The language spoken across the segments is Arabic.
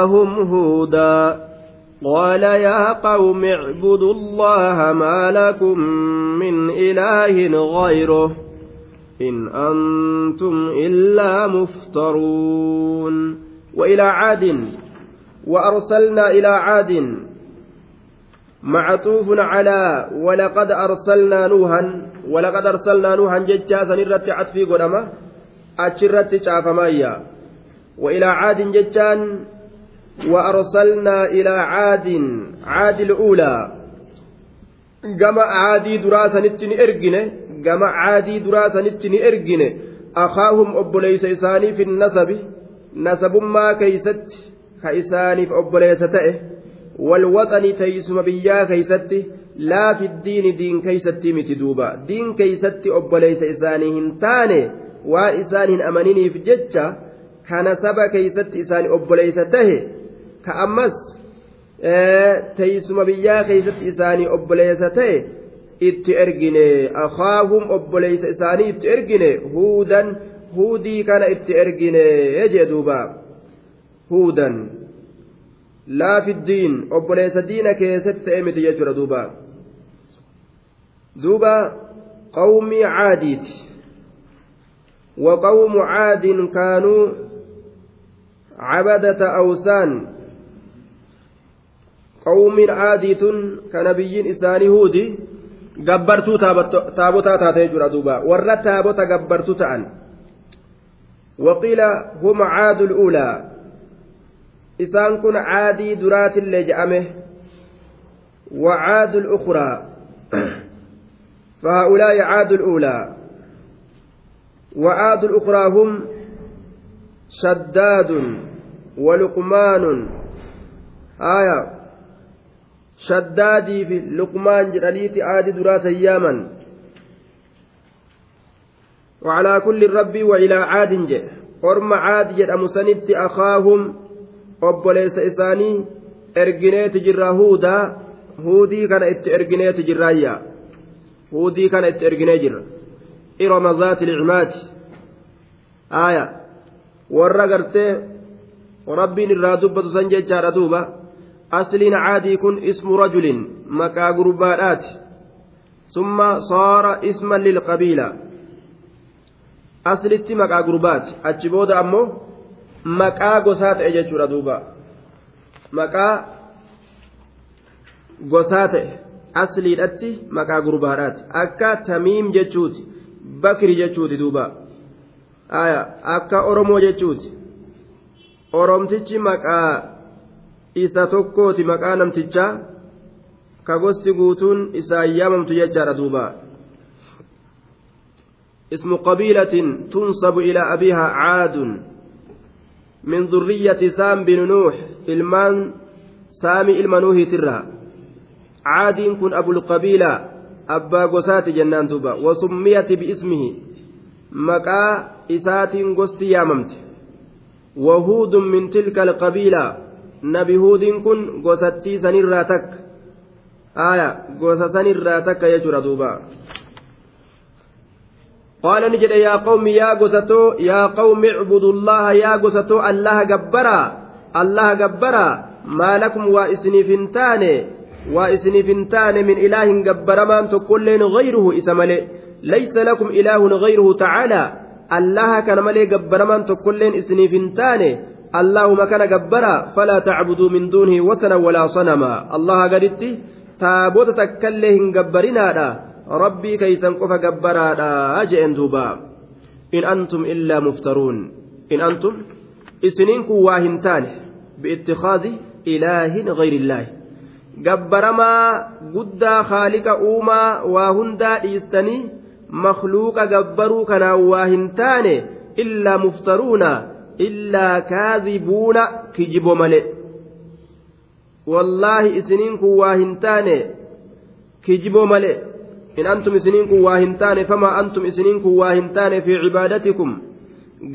هم هودا قال يا قوم اعبدوا الله ما لكم من إله غيره إن أنتم إلا مفترون وإلى عاد وأرسلنا إلى عاد معطوف على ولقد أرسلنا نوحا ولقد أرسلنا نوحا ججاسا إرتي عطفي قدما أتشرتي شافمايا وإلى عاد ججان وأرسلنا إلى عاد عاد الأولى جمع عادي دراسة نتني إرجنة جمع عادي دراسة نتني إرجنة أخاهم أبليس إساني في النسب نسب ما كيست كإساني في أبليس تأه والوطن تيسم بيا كيست لا في الدين دين كيست متدوبا دين كيست أبليس إساني هنتاني وإساني أمنيني في جتة كان سبا كيست إساني أبليس تأه ka ammas teessuma biyyaa keessatti isaanii obboleessa ta'e itti ergine akaahum obboleessa isaanii itti ergine huudan huudii kana itti ergine jee duuba huudan laafiddiin obboleessa diina keessatti ta'e miti jechuudha duuba duuba qawmii caadiiti وقوم عاد كانوا عبدة أوثان qawmiin aadii tun kana biyyiin isaanii huudi gabbartuu taabotaa taatee jira duuba warra taabota gabbartuu ta'an waqiila huma caadul uulaa isaan kun caadii duraatillee je'ame wa caadul ukraa فهؤلاء عاد الأولى وعاد الأخرى هم شداد ولقمان آية شدادي في لقمان jedhaniiti aadi duraa sayyaaman وعلى كل ربي وعلى عاد جئ أرم عاد جئ أمسنت أخاهم أبوليس إساني إرجنيت جرا هودا هودي كان إت إرجنيت جرايا هودي كان إت إرجنيت جرا إرم ذات العماد آية ورّا قرتي وربي نرى دبة سنجي جارة دوبة asliin caadii kun ismu rajulin maqaa gurbaadhaati summa saara isman qabiila aslitti maqaa gurbaati achi booda ammoo maqaa gosaa ta'e jechuudha duuba maqaa gosaa ta'e asliidhatti maqaa gurbaadhaati akka tamiim jechuuti bakri jechuuti duuba akka oromoo jechuuti oromtichi maqaa isa tokkooti maqaa namtichaa ka gosti guutuun isaan yaamamtu jechaadha duuba ismu qabiilatin tunsabu ilaa abiihaa caadun min durriyyati saam bin nuux ilmaan saami ilma nuuhiitirraa caadiin kun abulqabiilaa abbaa gosaati jennaan duuba wasummiyati biismihi maqaa isaatiin gosti yaamamte wahuudun min tilka alqabiilaa nabi huudiin kun gosattii sanirraa takka aya gosa sanirraa takka jechuudha duuba قال نجد يا قوم يا غزتو يا قوم اعبدوا الله يا غزتو الله جبرا الله جبرا ما لكم واسني فنتان واسني فنتان من اله جبر ما انت كلين غيره اسمل ليس لكم اله غيره تعالى الله كان ملي جبر ما انت كلين اسني فنتان allaahuma kana gabbara falaa tacbuduu min duunihi watana walaa sanamaa allaha gaditti taabota takkaillee hin gabbarinaadha rabbii keeysan qofa gabbaraadha je'en duuba in antum illaa muftaruun in antum isiniin kun waa hin taane biittikaazi ilaahin gayrillaahi gabbaramaa guddaa haaliqa uumaa waa hundaa dhiistanii makluuqa gabbaruu kanaan waa hin taane illaa muftaruuna illaa kaazibuuna kijibo male wallaahi isiniin kun waa hin taane kijibo male in antum isiniin kun waa hin taane famaa antum isiniin kun waa hin taane fi cibaadatikum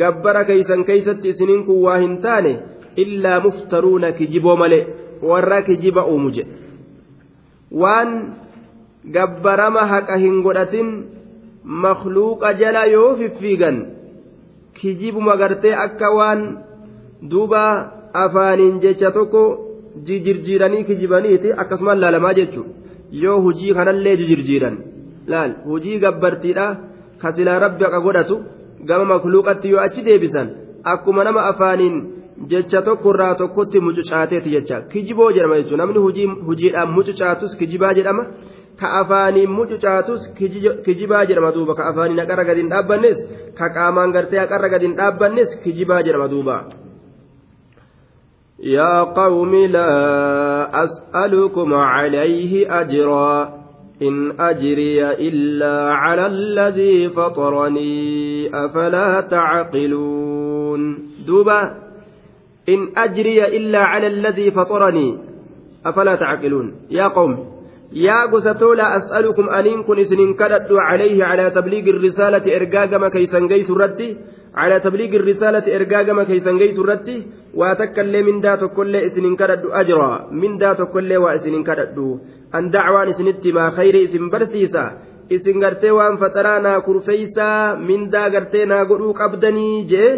gabbara keeysan keeysatti isiniin kun waa hin taane illaa muftaruuna kijiboo male warra kijiba uumu jedhe waan gabbarama haqa hin godhatin makluuqa jala yoo fiffiigan kijibuma gartee akka waan duuba afaaniin jecha tokko jijirjiiranii kijibaniiti akkasumaan laalamaa jechuudha yoo hujii kanallee jijirjiiran laal hujii gabbartiidha kasilaa rabbi haqa godhatu gama makluqatti yoo achi deebisan akkuma nama afaaniin jecha tokko irraa tokkotti mucucaatee jecha kijiboo jedhama jechuudha namni hujiidhaan mucucaatus kijibaa jedhama. ka afaaniin mucucaatus kijibaa jedhama duuba ka afaaniin haqarra gadi hin dhaabbannes ka qaamaan gartee haqarra gadi hin dhaabbannes kijibaa jedhama duuba. يا قوم لا أسألكم عليه أجرا إن أجري إلا على الذي فطرني أفلا تعقلون دوبا إن أجري إلا على الذي فطرني أفلا تعقلون يا قوم yaa gosatoo laa as'alukum aniin kun isinin kadhadhu calayhi calaa tabliigi risaalati ergaa gama keeysan geysu irratti calaa tabliigi risaalati ergaa gama keeysan geysu irratti waa takkaillee mindaa tokkoillee isinin kadhadhu ajraa mindaa tokkoillee waa isinin kadhadhu an dacwaan isinitti maa khayri isin barsiisa isin gartee waan faxaraa naa kurfeeysaa mindaa gartee naa godhuu qabdanii jee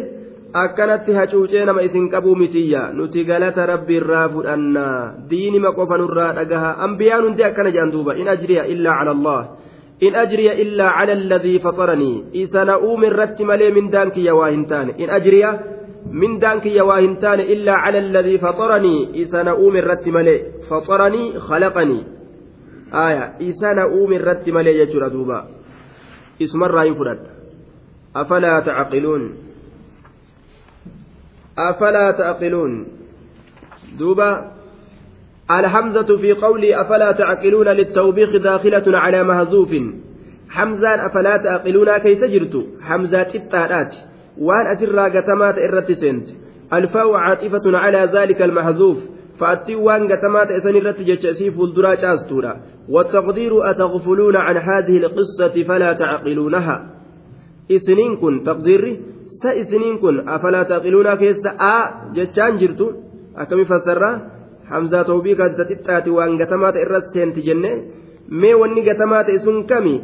akkanatti hacuucee nama isin qabuu mitiyya nuti galata rabbi irraa fudhanna diinima qofa nurraa dhagaha ambiyaan hundi akkana jedhan duuba in ajriya illaa cala allah in ajriya illaa cala alladii fataranii isa na uume irratti malee mindaan kiyya waa hin taane in ajriya mindaan kiyya waa hin taane illaa cala alladii fataranii isa na uume irratti malee fataranii khalaqanii aya isa na uume irratti malee jechuudha duuba isumarraa hin fudhadha afalaa tacqiluun أفلا تعقلون دوبا الحمزة في قولي أفلا تعقلون للتوبيخ داخلة على مهزوف حمزة أفلا تعقلون كي سجرت حمزة التارات وأن أسر قتمات إرتسنت الفاء عاطفة على ذلك المهزوف فأتي وأن قتمات إسن الرتجة سيف الدراج أستورا والتقدير أتغفلون عن هذه القصة فلا تعقلونها إسنين كن تقديري ta isiniin kun afalaa taaqiluunaa keessa a jechaan jirtu akkami hamza hamzaa toobii kaasita xixxaati waan gatamaa ta'e irra seenti jenne mee wanni gatamaa ta'e sun kami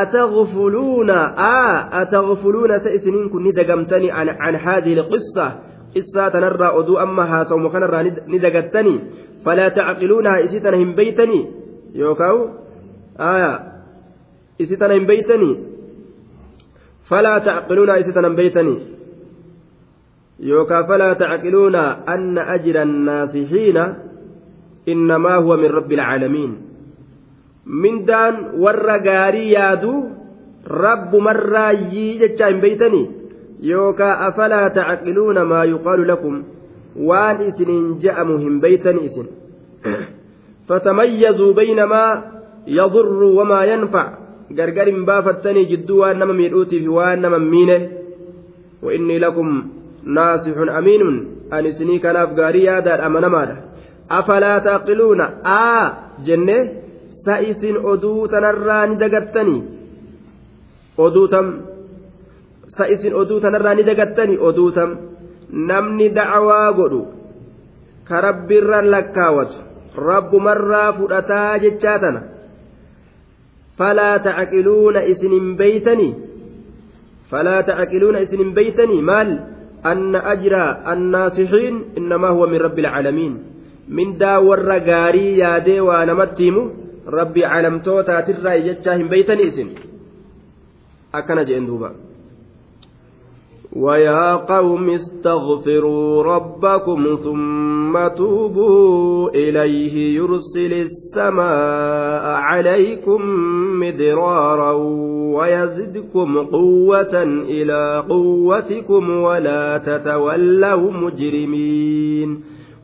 أتغفلون آه أتغفلون تأسنين كن ندقمتني عن, عن هذه القصة قصة تنرى أدو أمها صوم كنرى ندقتني فلا تعقلونها إسيتنا هم بيتني يوكاو آية إسيتنا هم بيتني فلا تعقلون إستنا بيتني يوكا فلا تعقلون أن أجر الناصحين إنما هو من رب العالمين من دان ور غاري يادو رب مرة يجتشا بيتني يوكا أفلا تعقلون ما يقال لكم waan isiniin je'amu hin beeytan isin fatamayyazuu baynamaa yadurru wamaa yanfac gargar hin baafattanii gidduu waan nama miidhuutiifi waan nama miine wa inni lakum naasi hun amiinun isinii kanaaf gaarii yaadaadha amanamaadha Afalaataa taaqiluuna aa jennee. Sa'iisin oduu sanarraa ni daggattanii. oduu tam Namni dhacawaa godhu kara birra lakkaawatu. Rabbu marraa fudhataa jechaatana. فلا تعقلون إسن بيتني فلا تعقلون إسن بيتني مال أن أجر الناصحين إنما هو من رب العالمين من دا ور غاري يا دي ونمتيمو ربي علمتو تاتر يجتاهم بيتني إسن أكن جئن دوبا ويا قوم استغفروا ربكم ثم توبوا إليه يرسل السماء عليكم مدرارا ويزدكم قوة إلى قوتكم ولا تتولوا مجرمين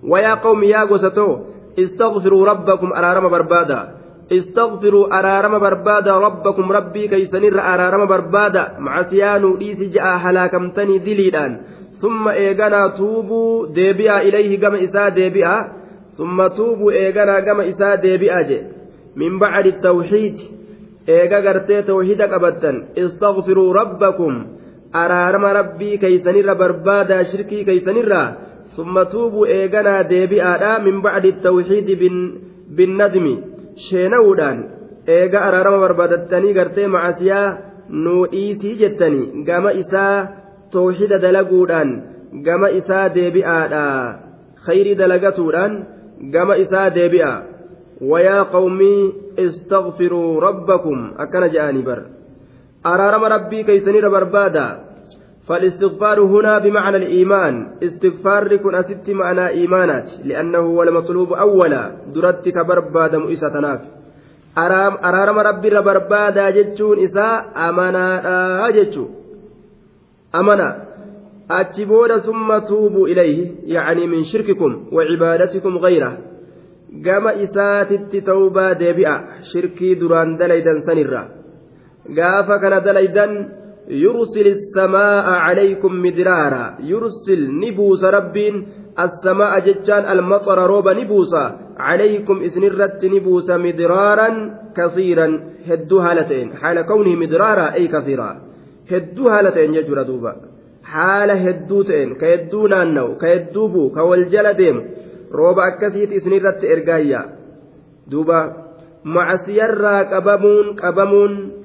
ويا قوم يا قوستو استغفروا ربكم أرارم بربادا استغفروا أرارم بربادا ربكم ربي كيسنر أرارم بربادا مع سيانو إيسي جاء هلاكمتني دليلان ثم إيغانا توبوا ديبئا إليه قم إساء ديبئا ثم توبوا إيغانا قم إساء ديبئا جي من بعد التوحيد إيغا قرتي توحيدك أبدا استغفروا ربكم أرارم ربي كيسنر بربادا شركي كيسنر ثم توبوا إيغانا ديبئا من بعد التوحيد بن بالندم sheena'uudhaan eega araarama barbaadattanii gartee macasiyaa nuu dhiisii jettanii gama isaa tawxida dalaguudhaan gama isaa deebi'aadha khayrii dalagatuudhaan gama isaa deebi'a wayaa qawmii istaqfiruu rabbakum akkana je'anii bar araarama rabbii keeysaniirra barbaada فالاستغفار هنا بمعنى الإيمان استغفار كن أست معنى إيمانات لأنه هو المطلوب أولا درتك دم مؤسة تناف أرارم ربي ربرباد جتون إساء أمنا آه، جتو أمانا أتبون ثم توبوا إليه يعني من شرككم وعبادتكم غيره قام إساتت توبة ديبئة شركي دران دليدا سنرا قاف كان دليدا يرسل السماء عليكم مدرارا يرسل نبوس ربين السماء جتان المطر روبا نبوسا عليكم إذن الرت نبوسا مدرارا كثيرا هدو هالتين حال كونه مدرارا أي كثيرا هدو هالتين يجر دوبا حال هدوتين كيدونا نانو كيدو بو كوالجل ديم روبا أكسيت إذن إرقايا دوبا مع سيرا كبابون كبابون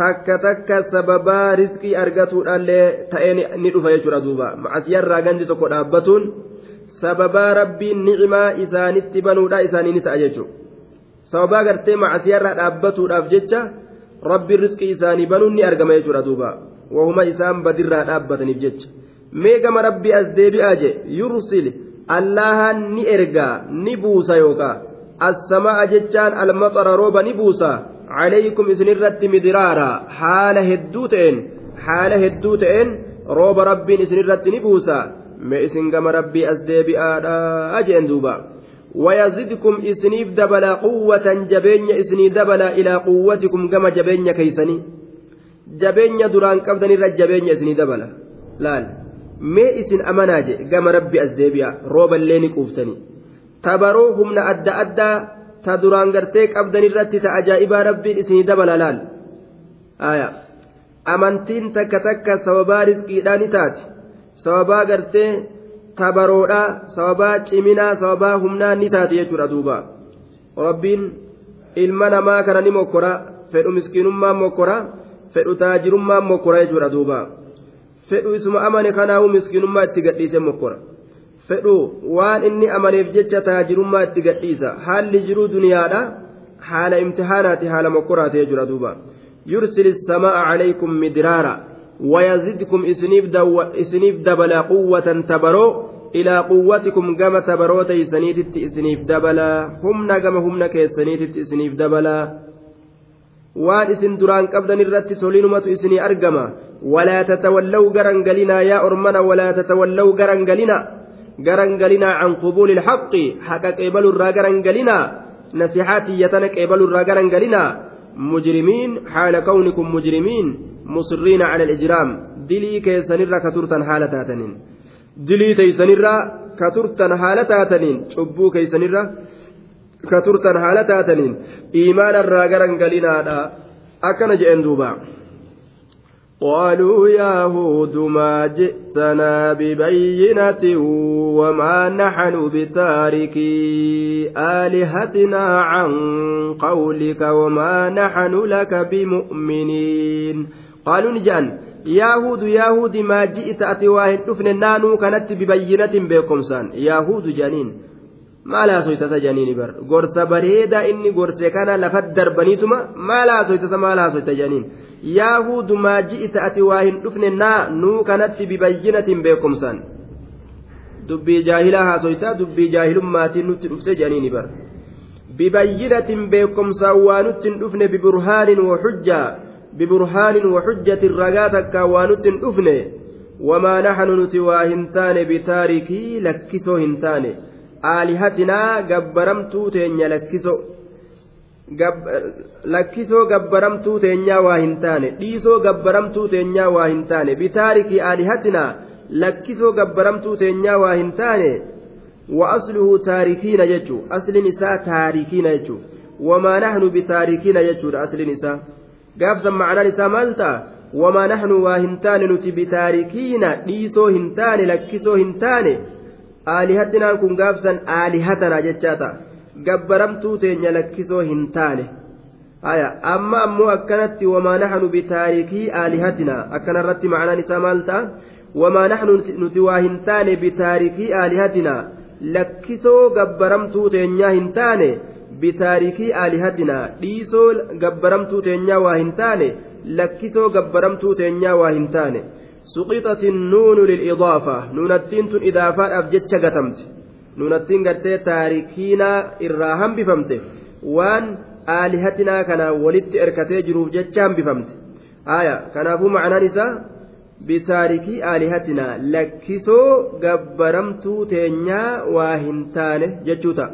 takka takka sababaa riskii argatuudhaallee ta'ee ni dhufa jechuudha duuba irraa gandi tokko dhaabbatuun sababa rabbiin nicimaa isaanitti banuudha isaanii ni ta'a sababa gartee gartee irraa dhaabbatuudhaaf jecha rabbiin riskii isaanii banuun ni argama jechuudha duuba wahuma isaan badirraa dhaabbataniif jecha meegama rabbi as deebi'aa je yursil allahan ni ergaa ni buusa yookaan as samaa jechaan almaxara rooba ni buusaa. aleeyikum isinirratti midi raaraa haala hedduu ta'een haala hedduu ta'een rooba rabbiin isinirratti ni buusaa mee isin gama rabbii as deebi'aadhaa jeen duuba waya zidiiikum isniif dabalaa quwwataan jabeenya isni dabalaa ilaa quwwatikum gama jabeenya keessanii jabeenya duraan qabdanirra jabeenya isni dabala laal mee isin amanaa jee gama rabbii as deebi'a rooba ni quufsani tabaroo humna adda addaa. ta duraan gartee qabdan irratti ta ajaa'ibaa rabbiin isinii dabala laal amantiin takka takka sababaa riskiidhaa ni taati sababaa gartee tabaroodhaa sababaa ciminaa sababaa humnaa ni taati jechuudha duuba rabbiin ilma namaa kana ni mokkora fedhu miskiinummaan mokkora fedhu taajirummaan mokkora jechuudha duuba fedhu isuma amane kanaa'uu miskiinummaa itti gadhiise mokkora. fedhu waan inni amaneef jecha taajirummaa itti gadhiisa haalli jiruu duniyaadha haala imtihaanaati haala mokkoraatee jira duuba yursili samaa'a calaykum midraara wayazidkum isiniif dabalaa quwwatan tabaroo ilaa quwwatikum gama tabaroo taysaniititti isiniif dabalaa humna gama humna keessaniititti isiniif dabalaa waan isin duraan qabdan irratti toliinumatu isinii argama walaa tatawallaw garan galinaa yaa ormana walaa tatawallaw garan galinaa garangalinaa can qubuuli ilxaqi haqa qeebaluu irraa garangalinaa nasixaatiyyatana qeebaluu irraa garangalinaa mujrimiin haala kawnikum mujrimiin musirriina cala alijraam dilii keessanirra ka turtan haala taataniin dilii teeysanirra ka turtan haala taataniin cubbuu keeysanirra ka turtan haala taataniin iimaanarraa garangaliinaadha akkana je'en duubaa قالوا يا هود ما جئتنا ببينة وما نحن بتاركي آلهتنا عن قولك وما نحن لك بمؤمنين قالوا نجان يا هود يا هود ما جئت أتواهن تفن نانو كانت ببينة بكم يا هود جانين maal haasoytasa janiini bar gorsa bareedaa inni gorse kana lafat darbaniituma maal haasoytasa maal haasoyta janiin yaahuu dumaa ji'ita ati waa hin dhufne naa nuu kanatti bibayyinatiin beekumsaan dubbii jaahilaa haasoytaa dubbii jaahilummaatiin nutti dhufte janiini bar bibayyinatiin beekumsaan waa nutti hin dhufne biburhaanin wahujjaa biburhaanin wahujjatin ragaa takkaa waa nutti hin dhufne wamaa naxnu nuti waa hin taane bitaarikii lakkisoo hin taane alihaatina gabbadamtuu teenya lakkiso gabbadamtuu teenyaa waa hin taane dhiisoo gabbadamtuu teenyaa waa hin taane bitaarikii alihatiina lakkiso gabbadamtuu teenyaa waa hin taane wa'aslihu taarikiina jechuun aslinisa taarikiina jechuun wamanahnu bitaarikiina jechuudha aslinisa. gaabsan macdanisaa maaltaa wamanahnu waa hin taane nuti bitaarikiina dhiisoo hin taane lakkiso hin taane. alihatinaan kun gaafsan alihatana jechaa ta'a gabbaramtuu teenya lakkisoo hintaane amma ammoo akkanatti wamaa bitaarikii akkanarratti isaa maal ta'a nuti waa hintaane taane bitaarikii aalihatinaa lakkisoo gabbaramtuu teenyaa hintaane bitaarikii aalihatinaa dhiisoo gabbaramtuu teenyaa waa hintaane lakkisoo gabbaramtuu teenyaa waa hintaane. suqii tasiin nuunuu liid'aaf nuunatin tun ildaafaadhaaf jecha gatamte nuunatin gartee taarikiina irraa haambeefamte waan ali'atina kana walitti erkatee jiruuf jecha hanbeefamte aaya kan hafu macnan isaa bitaarikii ali'atina lakkisoo gabaaramtuu teenyaa waa hin taane jechuu taa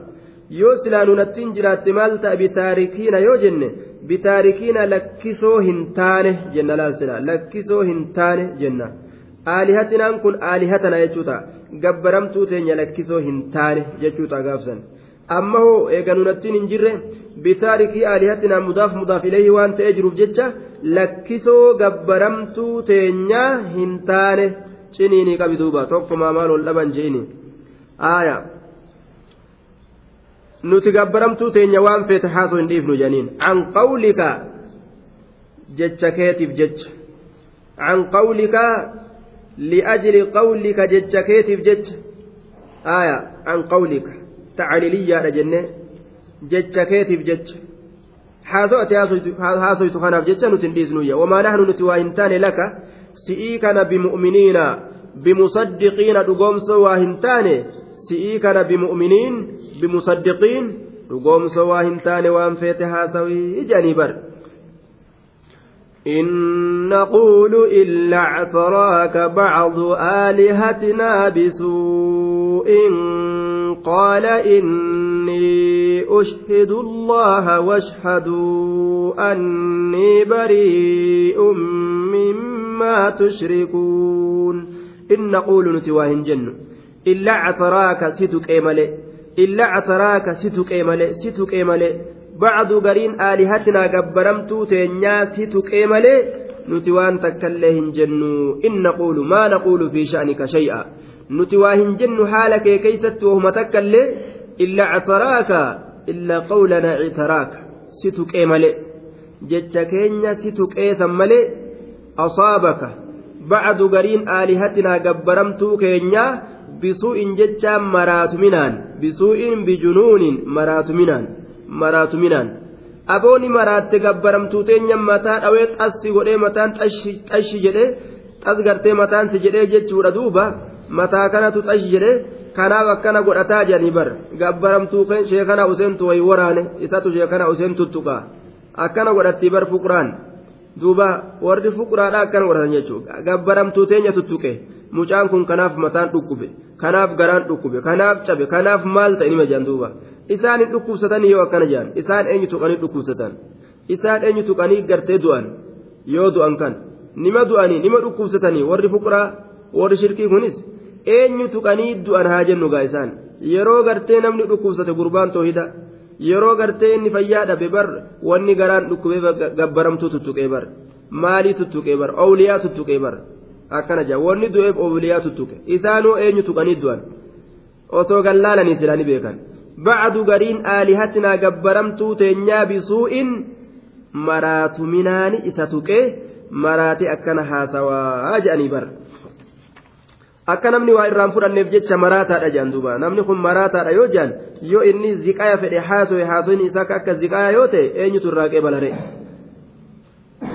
yoo silaa nuunatin jiraate maal taa bitaarikiina yoo jenne. bitaarikiina lakkisoo hin taane jenna laalsina lakkisoo hin taane jenna aalihatinaan kun aalihatana jechuu ta'a gabbaramtuu teenya lakkisoo hin taane jechuu ta'a gaafsan amma hoo eeganunattiin hin jirre bitaarikii aalihatinaa mudaaf mudaaf ilayhi waan ta'ee jiruuf jecha lakkisoo gabbaramtuu teenyaa hin taane ciniinii qabi duuba tokkumaa maal ol dhaban je'ini aayaa. nuti gabbaramtuu teenya waan feete haasoo hin dhiifnu janiin an qawlika jecha keetiif jecha an qawlika li'ajli qawlika jecha keetiif jecha aya an qawlika tacaliliyyaadha jenne jecha keetiif jecha haaso'ate haasoytu kanaaf jecha nuti hin dhiisnuyya wamaa nahnu nuti waa hin taane laka si'ii kana bimu'miniina bimusaddiqiina dhugoomsoo waa hin taane si'ii kana bimu'miniin bimusaddiqiin dhugoomsa waa hin taane waan feete haasawii jedhanii bar إن نقول إلا اعتراك بعض آلهتنا بسوء قال إني أشهد الله واشهدوا أني بريء مما تشركون إن نقول نتواهن جنّ illaa casaraaka si tuqee malee illaa casaraaka si tuqee malee si tuqee malee bacdu gariin aalihatinaa gabbaramtuu teenyaa si tuqee malee nuti waan takkaillee hin jennu in naquulu maa naquulu fi sha'nika shay'a nuti waa hin jennu haala kee keeysatti wahuma takkaillee illaa casaraaka illaa qawlanaa citaraaka si tuqee malee jecha keenya si tuqeesan malee asaabaka bacdu gariin aalihatinaa gabbaramtuu keenyaa bisuu'in jecha maraatuminaan bisuu'in bijunuunin maraatuminaan maraatuminaan abooni maraatte gabbaramtuu teenyan mataa dhawee xassi godhee mataan xashi jedhee xas gartee mataan si jedhee jechuudha duuba mataa kanatu xashi jedhee kanaaf akkana godhataa jedhanii bar gabbaramtuu sheekana useentu wayi waraane isatu sheekana useentuttuqa akkana godhattii bar fuqraan duuba warri fuquraadhaa akkana godhatan jechuudha gabbaramtuu teenya tuttuqe. mucaan kun kanaaf mataan dhukkube kanaaf garaan dhukkube kanaaf cabe kanaaf maal ta'e nima jaan duuba isaan hin dhukkubsatan yoo akkana jaan isaan eenyu tuqanii dhukkubsatan isaan eenyu tuqanii gartee du'an yoo du'an kan nima du'anii nima dhukkubsatanii warri fuqraa warri shirkii kunis eenyu tuqanii du'an haa jennu gaa isaan yeroo gartee namni dhukkubsate gurbaan toohida yeroo gartee inni fayyaa dhabe bar wanni garaan dhukkubee gabbaramtuu tuttuqee bar maalii tuttuqee bar owliyaa tuttuqee bar. akkana jaa du'eef obliyaa tuttuqe isaanoo eenyu tuqanii du'an osoo gallaalanii silaa ni beekan bacdu gariin aalihatinaa gabbaramtuu teenyaa bisuu'in minaani isa tuqe maraate akkana haasawaa jedhanii bara akka namni waa irraan fudhanneef jecha maraataadha jaan duuba namni kun maraataadha yoo jaan yoo inni ziqaya fedhe haasoe haasoyni isaa akka ziqaya yoo ta'e eenyutu irraa qeebalare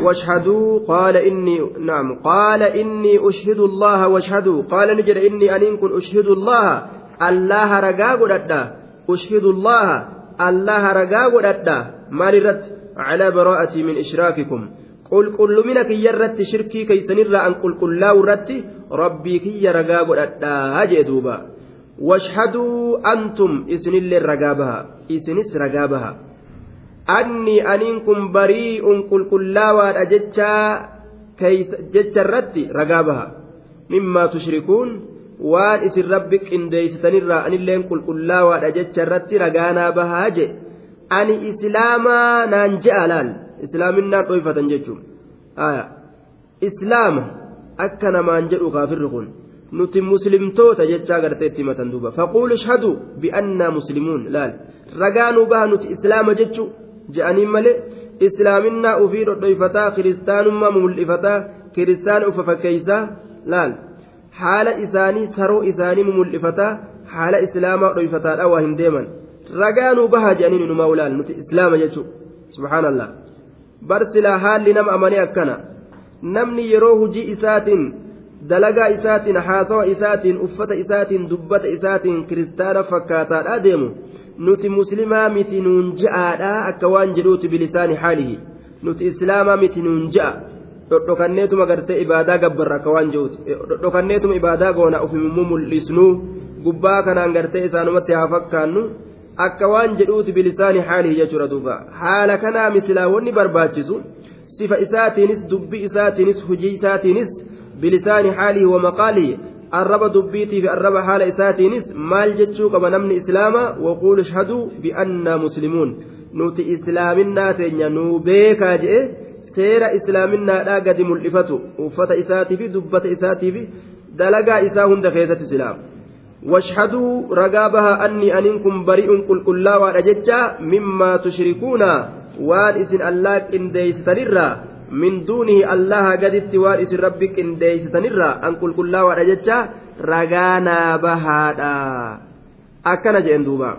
واشهدوا قال إني نعم قال إني أشهد الله واشهدوا قال نجر إني أن كن أشهد الله الله رجاء قدرت أشهد الله الله رجاء قدرت مررت على براءتي من إشراككم قل كل منك يرت شركي كي سنر أن قل كل لا ورت ربي كي رجاء قدرت هجي واشهدوا أنتم إسن اللي رجابها إسنس رجابها anni aniin kun barii'un qulqullaawaadha jechaa jecha irratti ragaa baha mimmaa tushrikuun waan isin rabbi qindeeysitanirraa anilleen qulqullaawaadha jecha irratti ragaanaa bahaa je ani islaamaa naan je'a laal islaaminaan dhoyfatan jechuun islaama akka namaan jedhu kaafirri kun nuti muslimtoota jechaa gartee itti himatan duuba faquulu ishhadu bi'annaa muslimuun laal ragaa nuu baha nuti islaama jechuudha. je'aniin malee islaaminaa ufii dhodhoyfataa kiristaanummaa mumul'ifataa kiristaan ufa fakkeeysaa laal haala isaanii saroo isaanii mumul'ifataa haala islaamaa dhoyfataadha waa hin deeman ragaanuu bahaa je'aniin inumaa ulaal nuti islaama jechuu subhaanallah barsilaa haalli nama amanee akkana namni yeroo hujii isaatiin dalagaa isaatiin haasawa isaatiin uffata isaatiin dubbata isaatiin kiristaana fakkaataadha deemu nuti muslimaa miti nuun ja'aadha akka waan jedhuuti bilisaani haalihi nuti islaamaa miti nuun ja'a dhodhokanneetuma gartee ibaadaa gabbarra akka waan jedhuuti dhodhokanneetuma ibaadaa goona ofimummuu mul'isnuu gubbaa kanaan gartee isaanumatti haa fakkaannu akka waan jedhuuti bilisaani haalihi jechuudha duuba haala kanaa misilaa barbaachisu sifa isaatiinis dubbii isaatiinis hujii isaatiinis bilisaani haalihi wa maqaalihi arraba dubbiitii fi arraba haala isaatiinis maal jechuu qaba namni islaamaa waquul ishhaduu biannaa muslimuun nuti islaaminaa teenya nuu beekaa je'e seera islaaminaadhaa gadi mul'ifatu uffata isaatii fi dubbata isaatii fi dalagaa isaa hunda keessatti islaama. washhaduu ragaa bahaa anni aniin kun bari'uun qulqullaawaadha jecha mimmaa tushrikuuna waan isin allaa qindeeysitanirraa min duunihi allaha gaditti waan isin rabbi qindeeysitanirraa an qulqullaawaadha jecha ragaa naa bahaadha akkana jedhen duuba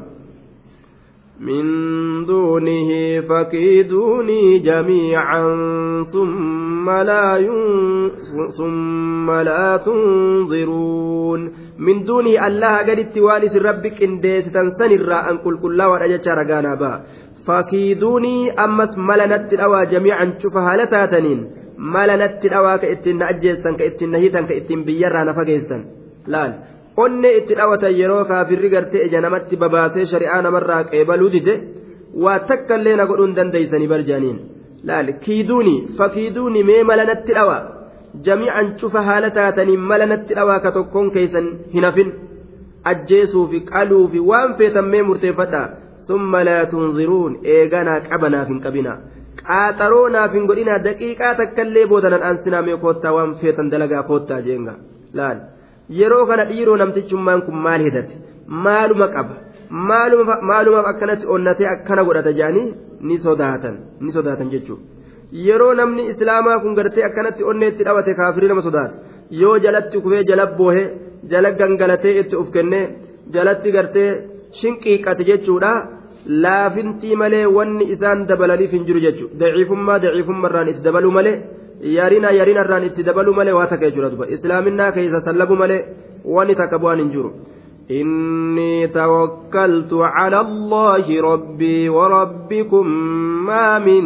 من دونه فكيدوني جميعا ثم لا ثم لا تنظرون من دونه الله قد اتوالس ربك ان ديستن سنرا ان قل كلا ورجت رقانا با fakiiduunii ammas mala natti dhawaa jamiican cufa haala taataniin mala natti dhawaa ka ittiin na ajjeessan ka ittiin na hiitan ka ittiin biyyarraa na fageessan laal onnee itti dhawatan yeroo kaafirri gartee ija namatti babaasee shari'aa namarraa qeebaluu dide waa takka illee godhuun dandeeysanii barjaaniin laal kiiduuni fakiiduuni mee mala natti dhawaa jamiican cufa haala taataniin mala natti dhawaa ka tokkoon keeysan hin hafin ajjeesuufi qaluufi waan feetan mee summa laa tunziruun eeganaa naaf hin qabina qaaxaroo naaf hin godhina daqiiqaa illee boodanan aansinaa mee waan feetan dalagaa koottaa jeenga yeroo kana dhiiroo namtichummaan kun maal hidhate maaluma qaba maalumaaf akkanatti onnatee akkana godhata jaanii ni sodaatan ni sodaatan jechuudha yeroo namni islaamaa kun gartee akkanatti onneetti dhabate kaafirii nama sodaata yoo jalatti kufee jala boohe jala gangalatee itti of kennee jalatti gartee. shinqiiqate jechuudha laafintii malee wanni isaan dabalaniif hin jiru jechuudha daciifummaa daciifummaarraan itti dabaluu malee yarina yarinarraan itti dabaluu malee waa takka jechuudha duuba islaaminaa keessa sallabu malee wanni takka bu'aan hin jiru. إني توكلت على الله ربي وربكم ما من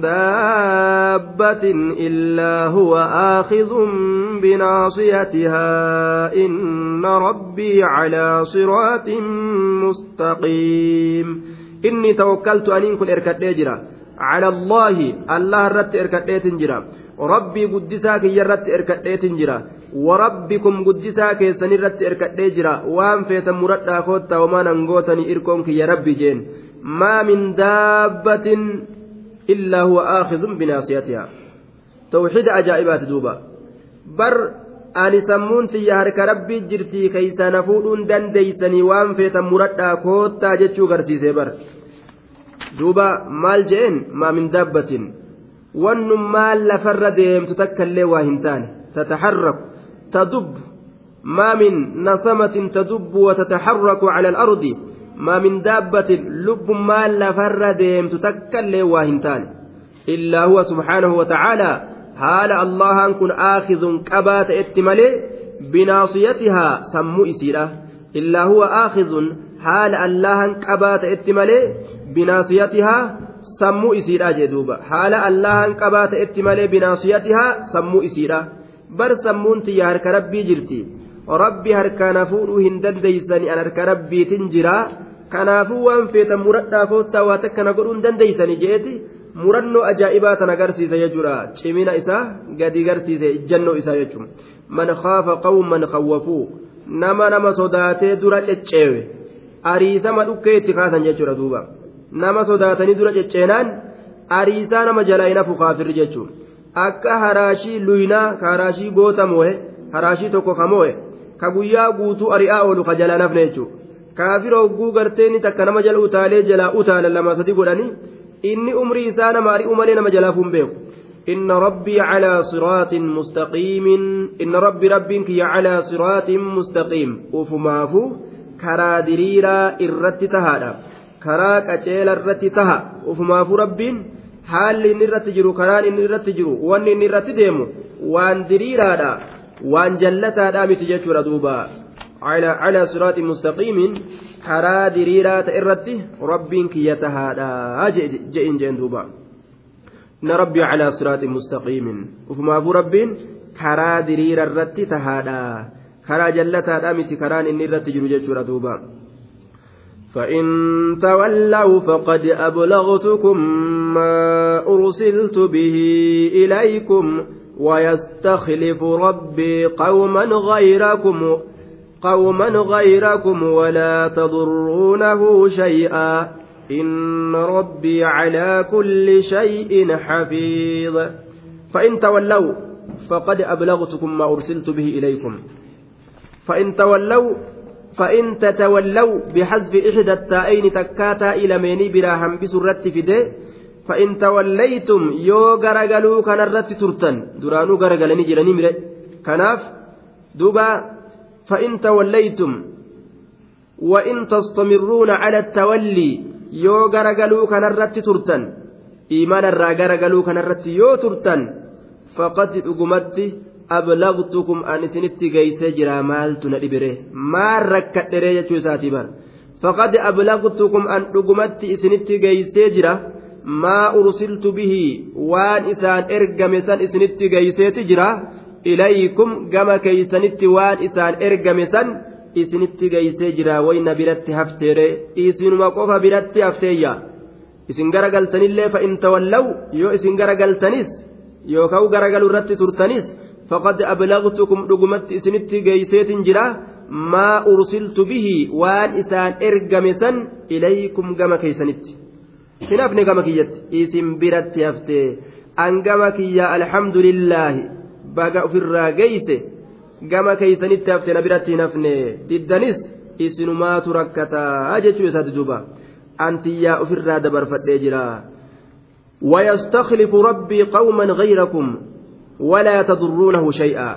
دابة إلا هو آخذ بناصيتها إن ربي على صراط مستقيم إني توكلت أن كن إركت على الله الله رت إركدت جرا ربي قدساك يرت إركدت جرا وربكم قدساك سنرت إركدت جرا وان فيت مرد أخوت وما ننغوتني إركونك يا ربي جين ما من دابة إلا هو آخذ بناصيتها توحيد أجائبات دوبا بر ani sammuunti yaa harka rabbii jirtii keeysa nafuudhuun dandeeysanii waan feetan muradhaa koottaa jechuu garsiise bar duuba maal je'een maa min daabbatin wannummaan lafarra deemtu takkaillee waa hin taane tataxarraku tadub maa min nasamatin tadubbu watataxarraku cala alardi maa min daabbatin lubbummaan lafarra deemtu takkaillee waa hin taane illaa huwa subxaanahu watacaalaa haala allahan kun aakidun qabaa ta'etti malee binaasiyatihaa sammuu isiidha illaa huwa aakidun haala allahan qabaa ta'etti malee binaasiyatihaa sammuu isiidha jee duuba haala allahan qabaa ta'etti malee binaasiyatihaa sammuu isiidha bar sammuun tiyya harka rabbii jirti rabbi harkaana fuudhuu hin dandeeysani an harka rabbiitin jiraa kanaafuu waan feetan muradhaa koottaa waa takka na godhuu hin dandeeysani je'eeti murannoo ajaa'ibaa tan agarsiisa jechuudha cimina isaa gadi garsiise ijjannoo isaa jechuudha man khaafa qawman khawwafuu nama nama sodaatee dura cecceewe. ariisama dhukkee itti kaasan jechuudha duuba nama sodaatani dura cecceenaan ariisaa nama jalaa inafu hafu kaafirri akka haraashii luynaa ka haraashii goota moo'e haraashii tokko ka moo'e ka guyyaa guutuu ari'aa oolu ka jalaa nafne jechuudha kaafir takka nama jala utaalee jalaa lama sadi inni umrii isaa nama ari'u malee nama jalaaf hin beeku. إن ربي على صراط مستقيم إن karaa diriiraa irratti tahaa karaa qajeela irratti tahaa uffa rabbiin haalli inni irratti jiru karaan inni irratti jiru wan inni irratti deemu waan diriiraadhaa waan jaallatadhaa miti jechuudha duuba. calaasaraati mustaqimin karaa diriiraa irratti rabbiin kiyya tahaa haa je inji'een duuba. na rabbi calaasaraati mustaqimin uffa maafuu rabbiin karaa diriiraa irratti tahaa. karaa jallataadhaa miti karaan inni irratti jiru jechuudha duuba فإن تولوا فقد أبلغتكم ما أرسلت به إليكم ويستخلف ربي قوما غيركم قوما غيركم ولا تضرونه شيئا إن ربي على كل شيء حفيظ فإن تولوا فقد أبلغتكم ما أرسلت به إليكم فإن تولوا فإن تتولوا بحذف إحدى التائين تكاتا إلى ميني براهم بسرة فدي فإن توليتم يو غرغلوا كان الرت ترتن درانو غرغلني جلني مري كناف دوبا فإن توليتم وإن تستمرون على التولي yoo garagaluu kanarratti turtan iimanarraa garagaluu kanarratti يو turtan faqad dhugumatti ablaqtukum an isinitti geeysee jira maaltu na dhibire maal rakkadheree jechuu isaatii bar faqad ablaqtukum an dhugumatti isinitti geeysee jira maa ursiltu bihi waan isaan ergame san isinitti geeyseeti jira ilaykum gama keeysanitti waan isaan ergame san isinitti geeysee jira wayna biratti hafteere isinuma qofa biratti hafteeyya isin garagaltanillee fa in tawallaw yoo isin garagaltanis yooka'u garagalu irratti turtanis faqad ablagtukum dhugumatti isinitti geeyseetin jira maa ursiltu bihi waan isaan ergame san ilaykum gama keeysanitti hin hafne gama kiyyatti isin biratti hafte an gama kiyya alhamdulillaahi baga ofirraa geeyse gama keeysanitti hafte na biratti hin hafne diddanis isinumaatu rakkataa jechuu isaati duuba antiyyaa ofirraa dabarfadhee jira ويستخلف ربي قوما غيركم ولا تضرونه شيئا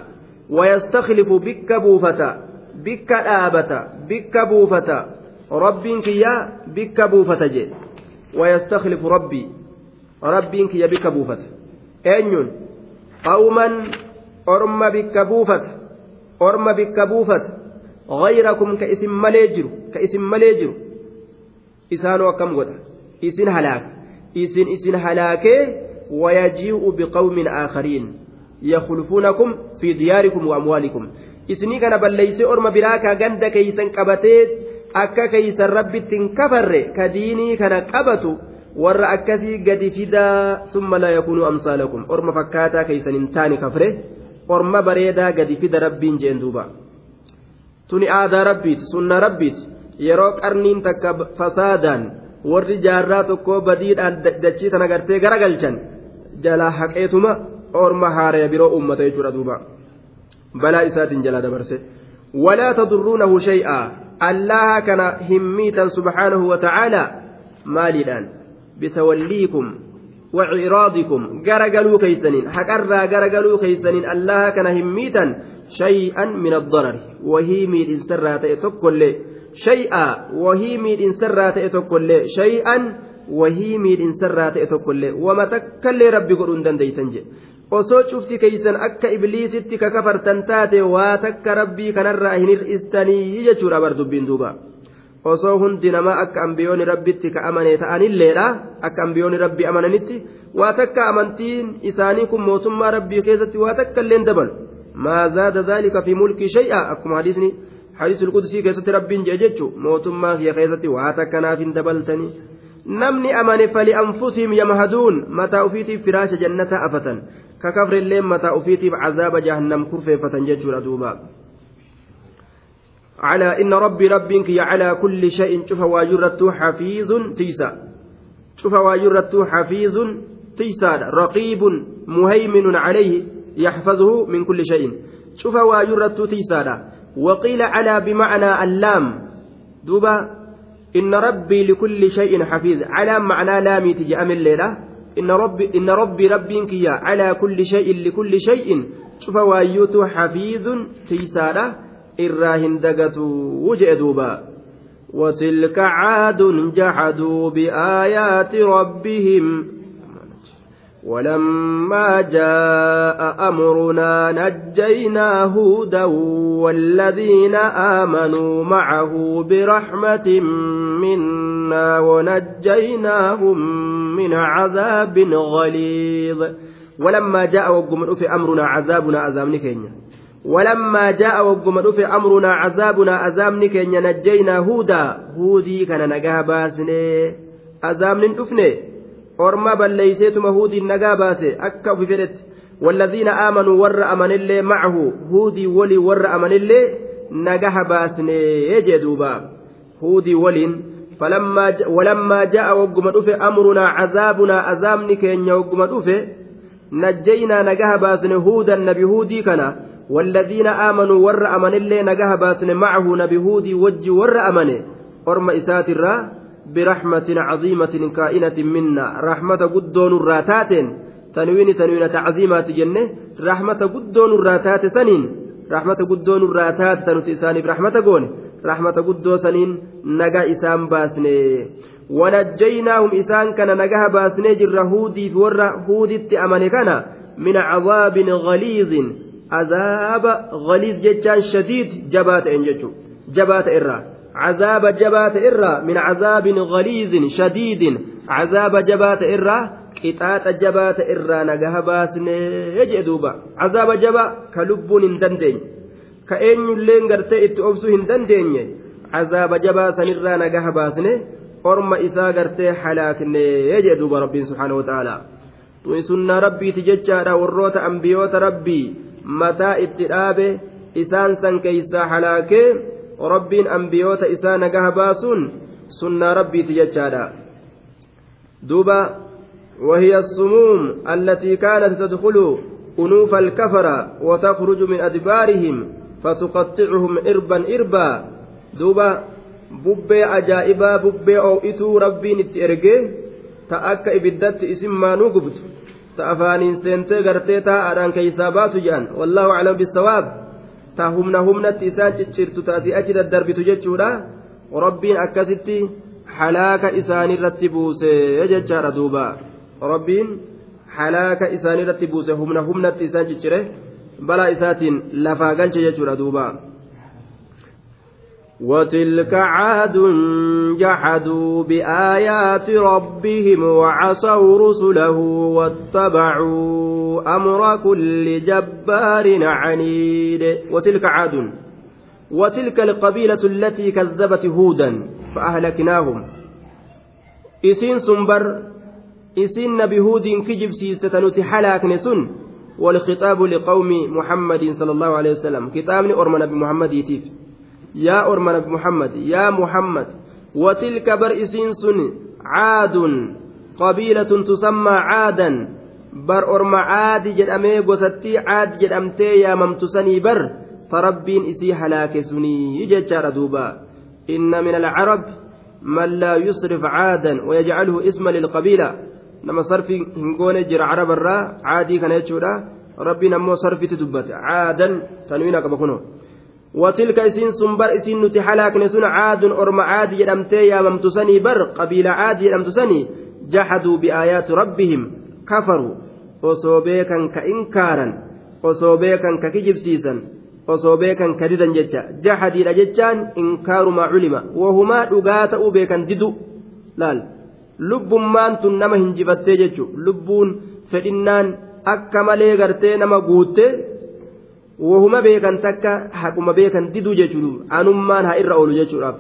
ويستخلف بك بوفة بك آبة بك بوفة رب كيا بك بوفة جي ويستخلف ربي رب كيا بك بوفة أين قوما أرم بك بوفة أرم بك بوفة غيركم كاسم مليجر كاسم مليجر إسان وكم غدا إسن هلاك إسن إسن هلاك ويجيء بقوم آخرين yakhulfuunakum fi diyaarikum wa amwaalikum isinii kana balleeyse orma biraa ka ganda keeysan qabatee akka keeysan rabbittiin kafarre ka diinii kana qabatu warra akkasii gadi fidaa summa laa yakuunu amsaalakum orma fakkaataa keeysan hin taane kafre orma bareedaa gadi fida rabbiin jeen duuba tuni aadaa rabbiiti sunna rabbiiti yeroo qarniin takka fasaadaan warri jaarraa tokkoo badiidhaan dachii tana gartee garagalchan jalaa haqeetuma orma haaree biroo uummata jechuudha duuba balaa isaatiin jalaa dabarse walaa tadurruunahu shay'aa allaha kana hin miitan subhaanahu watacaalaa maaliidhaan bitawalliikum وعراضكم غرغلوا كيسنين حقرا غرغلوا كيسنين الله كان هميتا شيئا من الضرر وهي ميد انسرات اتكل شيئا وهي ميد انسرات اتكل شيئا وهي ميد انسرات اتكل وما تكل ربي قرون دنديسنج osoo cufti keeysan akka ibliisitti ka kafartan taate waa takka rabbii kanarraa hin hir'istanii jechuudha bar dubbiin duuba osoo hundi namaa akka ambiyoonni rabbitti ka amane ta'anilleedha akka ambiyoonni rabbii amananitti waa takka amantiin isaanii kun mootummaa rabbii keessatti waa takka illeen dabalu maa zaada zaalika fi mulkii shay'a akkuma hadiisni hadiisul qudsii keessatti rabbiin jee jechu mootummaa kiyya keessatti waa takka naaf hin dabaltanii namni amane fali anfusihim yamahaduun mataa ufiitiif firaasha jannataa afatan ka kafrillee mataa ufiitiif cazaaba jahannam kurfeeffatan jechuudha duuba calaa inna rabbii rabbiin kiyya calaa kulli shay'in cufa waayurrattuu xafiizun tiisa cufa waayurrattuu xafiizun tiisaadha raqiibun muhayminun calayhi yaxfazuhu min kulli shay'in cufa waayurrattuu tiisaadha waqiila calaa bimacnaa allaam duuba inna rabbii likulli shay'in xafiiz calaa macnaa laamiiti je'amilleedha إن ربي ربين كيا على كل شيء لكل شيء شوف وايوت حفيظ تيسارة إراهن دقتو وجه وتلك عاد جحدوا بآيات ربهم ولما جاء أمرنا نجينا هودا والذين آمنوا معه برحمة منا ونجيناهم من عذاب غليظ ولما جاء وقم في أمرنا عذابنا عذاب ولما جاء وقم في أمرنا عذابنا عذاب نجينا هودا هودي كان نجابا سنة عذاب نفني orma balleeyseetuma huudiin nagaa baase akka ufi fedhetti والذين آمنوا ور أمن الله معه هودي ولي ور أمن الله نجح باسن يجدوبا هودي ولين فلما ج... ولما جاء وقم أمرنا عذابنا أذامنك إن وقم نجينا نجح باسن هودا نبي هودي كنا والذين آمنوا ور أمن الله نجح باسن معه نبي هودي وجي ور أمن أرم إسات برحمة عظيمة كائنة منا رحمة قدون الراتات تنوين تنوين تعظيمات جنة رحمة قدون الراتات سنين رحمة قدون الراتات تنوت إساني برحمة قون رحمة قدو سنين نجا إسان باسني ونجيناهم إسان كان نجاها باسني جر هودي في ورا هودي أماني كان من عذاب غليظ عذاب غليظ جتان شديد جبات إن جتو جبات إرّا عذاب جبات إرى من عذاب غليظ شديد عذاب جبات إرى قطاط جبات إرى نجها باسن يجي دوبا عذاب جبا كلبون هندندين كأن اللين قرتي اتؤبسو هندندين عذاب جبا سنرى نجها باسن أرم إسا قرتي حلاكن يجي دوبا ربي سبحانه وتعالى سنة ربي تججارا وروت أنبيوت ربي متى اتئابه إسان سن كيسا حلاكه rabbiin ambiyoota isaa nagaha baasuun sunnaa rabbiiti jechaadha duuba وهي السموم التي كانت تدخل أنوف الكفر وتخرج من أدبارهم فتقطعهم إربا إربا دوبا bubbee ajaa'ibaa bubbee oo'ituu rabbiin itti ergee ta akka ibiddatti isin maanuu gubtu ta afaaniin seentee gartee taa'aadhaan keeysaa baasu jedhan wallaahu aclam bisawaab ta humna humnatti isaa ciccirtu taasii achi daddarbitu jechuudha rabbiin akkasitti halaaka isaaniirratti buuse jechaadha duuba rabbiin halaaka isaaniirratti buuse humna humnatti isaan ciccire balaa isaatiin lafaa galche jechuudha duuba. وتلك عاد جحدوا بآيات ربهم وعصوا رسله واتبعوا أمر كل جبار عنيد وتلك عاد وتلك القبيلة التي كذبت هودا فأهلكناهم إسين سنبر إسين نبي هود كجب سيستنوت حلاكن سن والخطاب لقوم محمد صلى الله عليه وسلم كتاب أرمى نبي محمد يتيف yaa orma nabi muhammad yaa muhammad watilka bar isiin sun caadun qabiilatun tusammaa caadan bar orma caadi jedhamee gosattii caad jedhamtee yaamamtu sanii bar farabbiin isii halaake sunii jechaadha duuba inna min alcarab man laa yusrif caadan wayajcaluhu isma lilqabiila nama sarfi hin goone jira carabarraa caadii kana jechuudha rabbiin ammoo sarfitti dubbate caadan tanwiina qaba kunoo watilka isiin sun bar isiin nuti halaakne sun caadun orma caadi jedhamtee yaamamtu sanii bar qabiila caadi jedhamtu sanii jaxaduu biaayaati rabbihim kafaru osoo beekan ka inkaaran osoo beekan ka kijibsiisan osoo beekan ka didan jecha jaxadiidha jechaan inkaaru maa culima wahumaa dhugaa ta'uu beekan didu laal lubbummaan tun nama hin jibattee jechu lubbuun fedhinnaan akka malee gartee nama guuttee wahuma beekan takka haquma beekan didu jechuudha anummaan haa irra oolu jechuudhaaf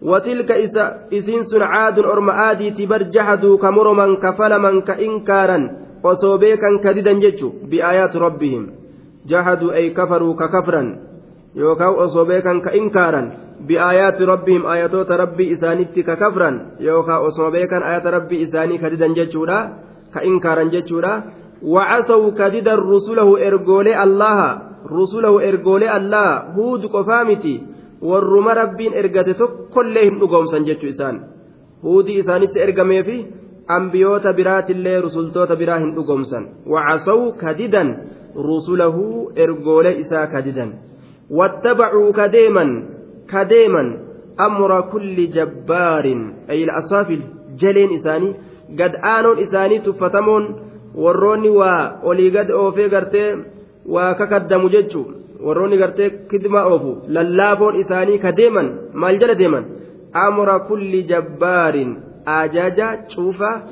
watilka isa isiin sun caadun orma aadiitti barjaha duuka muruman ka falaman ka inkaaran osoo beekan ka didan jechu bi'aayaati rabbihim jahaduu ay kafaruu ka kafran yookaan osoo beekan ka inkaaran bi'aayaati rabbihim ayatoota rabbii isaanitti ka kafran yookaan osoo beekan ayata rabbii isaanii ka didan jechuudha ka inkaaran jechuudha wacasaw ka didan rusulahu ergoolee allaha rusulahu ergoole allaa huud qofaa miti warruma rabbiin ergate tokkollee hin dhugoomsan jechuu isaan huudi isaanitti ergameefi ambiyoota biraatillee rusultoota biraa hin dhugoomsan wacasaw kadidan rusulahu ergoole isaa kadidan watabacuu kadeeman kadeeman amra kulli jabbaarin ay ilasaafil jaleen isaanii gad aanoon isaanii tuffatamoon warroonni waa olii gad oofee gartee waa kaddamu jechu warroonni gartee kidma oofu lallaaboon isaanii ka deeman maal jala deeman amura kulli jabbaarin ajaja cuufaa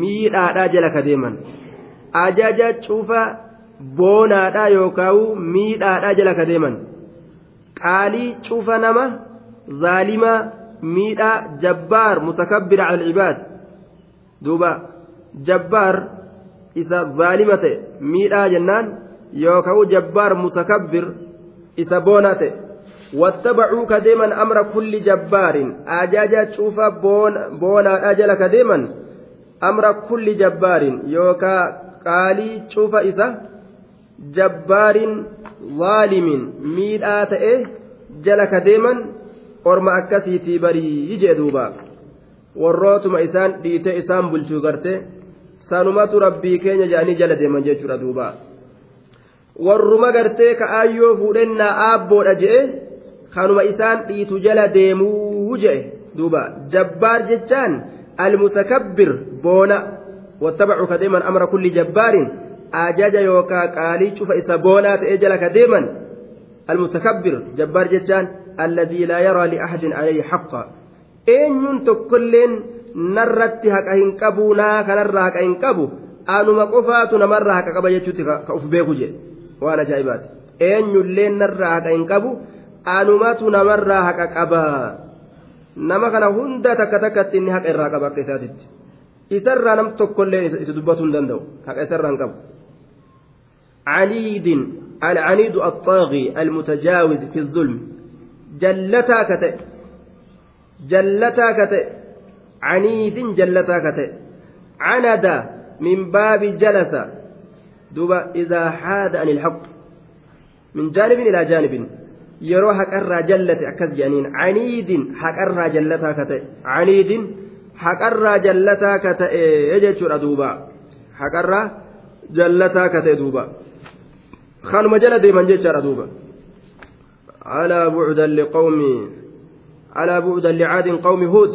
miidhaadhaa jala ka deeman ajaja cuufaa boonaadhaa yookaan miidhaadhaa jala ka deeman qaalii cuufa nama zaalimaa miidhaa jabbaar mutakabbira cala cibaad duuba jabbaar isa zaalima ta'e miidhaa jennaan. yookaan jabbaar mutakabbir isa boonaa ta'e wattabacuu ka deeman amra kulli jabbaarin ajaajaa cuufaa boonaadhaa jala ka deeman amra kulli jabbaarin yookaan qaalii cuufa isa jabbaarin zaalimin miidhaa ta'e jala ka deeman orma akkasiitii barii jee duuba warrootuma isaan dhiitee isaan bulchuu garte sanumatu rabbii keenya jedhanii jala deeman jechuudha duubaa warruma gartee ka'aayyoo fuudhennaa aabboodha je'e kanuma isaan dhiitu jala deemuu je'e duuba jabbaar jechaan almutakabbir boona wattabacu ka deeman amra kulli jabbaarin ajaja yookaa qaalii cufa isa boona ta'e jala ka deeman almutakabbir jabbaar jechaan alladii laa yaraa liahadin alayhi haqqa eenyuun tokkoilleen narratti haqa hin qabu naa kanarra haqa hin qabu anuma qofaatu namarra haqa qaba jechuutti ka uf beeku jedhe waan ajaa'ibaati eenyullee narraa haqa hin qabu anumatu namarraa haqa qabaa nama kana hunda takka takkatti inni haqa irraa qaba akka isaatitti isarraa nam tokkollee isa dubbatu hin danda'u haqa isarraa hin qabu caniidin العنيد الطاغي المتجاوز في الظلم جلتا zulmi. Jallataa كتئ عنيد جلتا كتئ عندا duuba idaa haada ani ilhaq min jaanibin ilaa jaanibin yeroo haqarraa jallate akkas jedhaniin caniidin haqarraa jallataa ka ta'e caniidin haqarraa jallataa ka ta'e jechuudha duuba haqarraa jallataa ka ta'e duuba kanuma jala deeman jechaadha duuba alaa bucdan qawmii alaa bucdan licaadin qawmi huud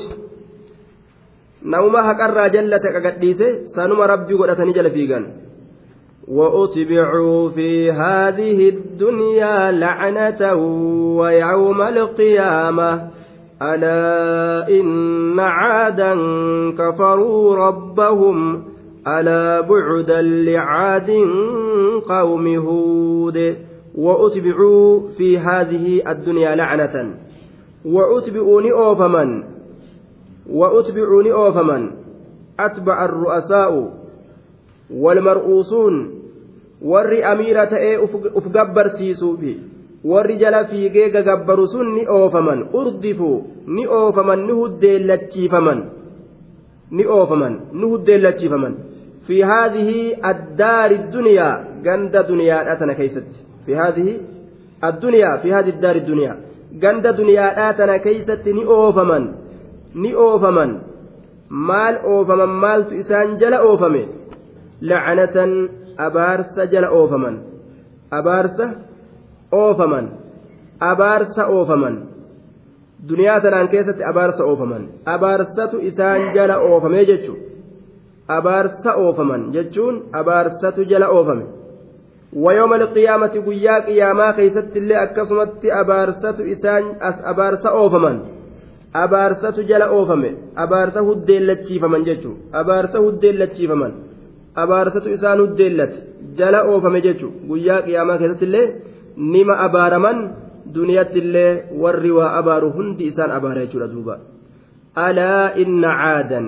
nauma haqarraa jallate qagadhiise sanuma rabbii godhatanii jala fiigan وأتبعوا في هذه الدنيا لعنة ويوم القيامة ألا إن عادا كفروا ربهم ألا بعدا لعاد قوم هود وأتبعوا في هذه الدنيا لعنة وأتبعوني أوفمن وأتبعوني أوفمن أتبع الرؤساء والمرؤوسون warri amiira ta'ee uf gabbarsiisuufi warri jala fiigee gagabbaru sun ni oofaman urdifu ni oofaman ni lachiifaman ni oofaman ni lachiifaman fi haadhihi addaari duniyaa ganda duniyaadhaa tana keeysatti fi fi haadhi duniyaa dhaa tana keeysatti ni oofaman ni oofaman maal oofaman maaltu isaan jala oofame lacanatan abaarsa jala oofaman abaarsa oofaman abaarsa oofaman duniyaa sanaan keessatti abaarsa oofaman abaarsatu isaan jala oofamee jechuun abaarsa oofaman jechuun abaarsatu jala oofame wayooma liqiyaamati guyyaa qiyaamaa keessatti illee akkasumatti abaarsatu isaan as abaarsa oofaman abaarsatu jala oofame abaarsa lachiifaman jechuun abaarsa lachiifaman. abaarsatu isaan deellate jala oofame jechuun guyyaa qiyaamaa keessatti illee nima abaaraman duniyatti illee warri waa abaaru hundi isaan abaara jechuudha duuba alaa inna aadan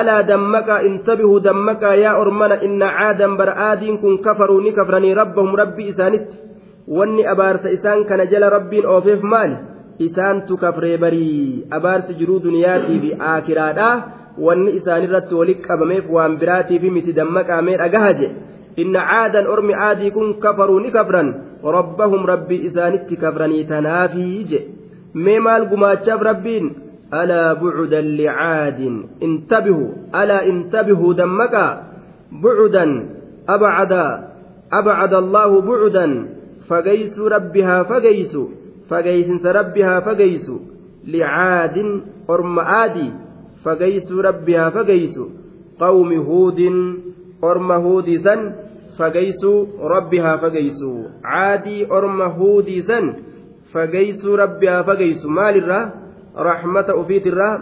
alaa dammaqaa intabihuu dammaqaa yaa ormana inna caadan bara aadiin kun kafaruu ni kafranii rabbahum rabbii isaanitti wanni abaarsa isaan kana jala rabbiin oofeef maali isaantu kafree barii abaarsi jiruu duniyaatiif fi wanni isaanirratti walitti qabameef waan biraatiif miti dammaqaa mee dhagaha je inna caadan ormi caadii kun kafaruu ni kafran rabbahum rabbii isaanitti kafranii tanaafii je mee maal gumaachaaf rabbiin alaa bucudan licaadin intabihu alaa intabihuu dammaqaa bucudan abcada abcada allaahu bucudan fagaysuu rabbi haa fagaysu fagaysinsa rabbi haa fagaysu licaadin orma aadii fagaysuu rabbi haa fagaysu qawmi huudin orma huudii san fagaysuu rabbi haa fagaysu caadii orma huudii san fagaysuu rabbi haa fagaysu maalirraa raxmata ufiitirraa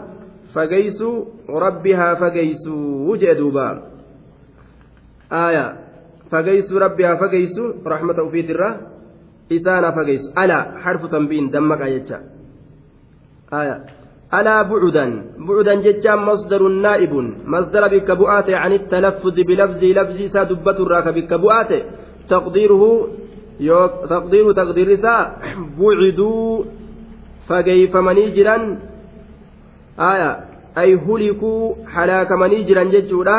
fagaysuu rabbi haa fagaysuu jee duuba aya fagaysuu rabbi haa fagaysu raxmata ufiitirraa isaan haa fagaysu alaa xarfu tanbiin dammaqaa jecha aya ألا بعدا بعدا جتان مصدر نائب مصدر بك عن التلفظ بلفظ لفظ سادبة الراك بك بؤات تقديره تقدير تقدير سا بعدوا فكيف منيجرا آية أي هلكوا حلاك منيجرا جتورا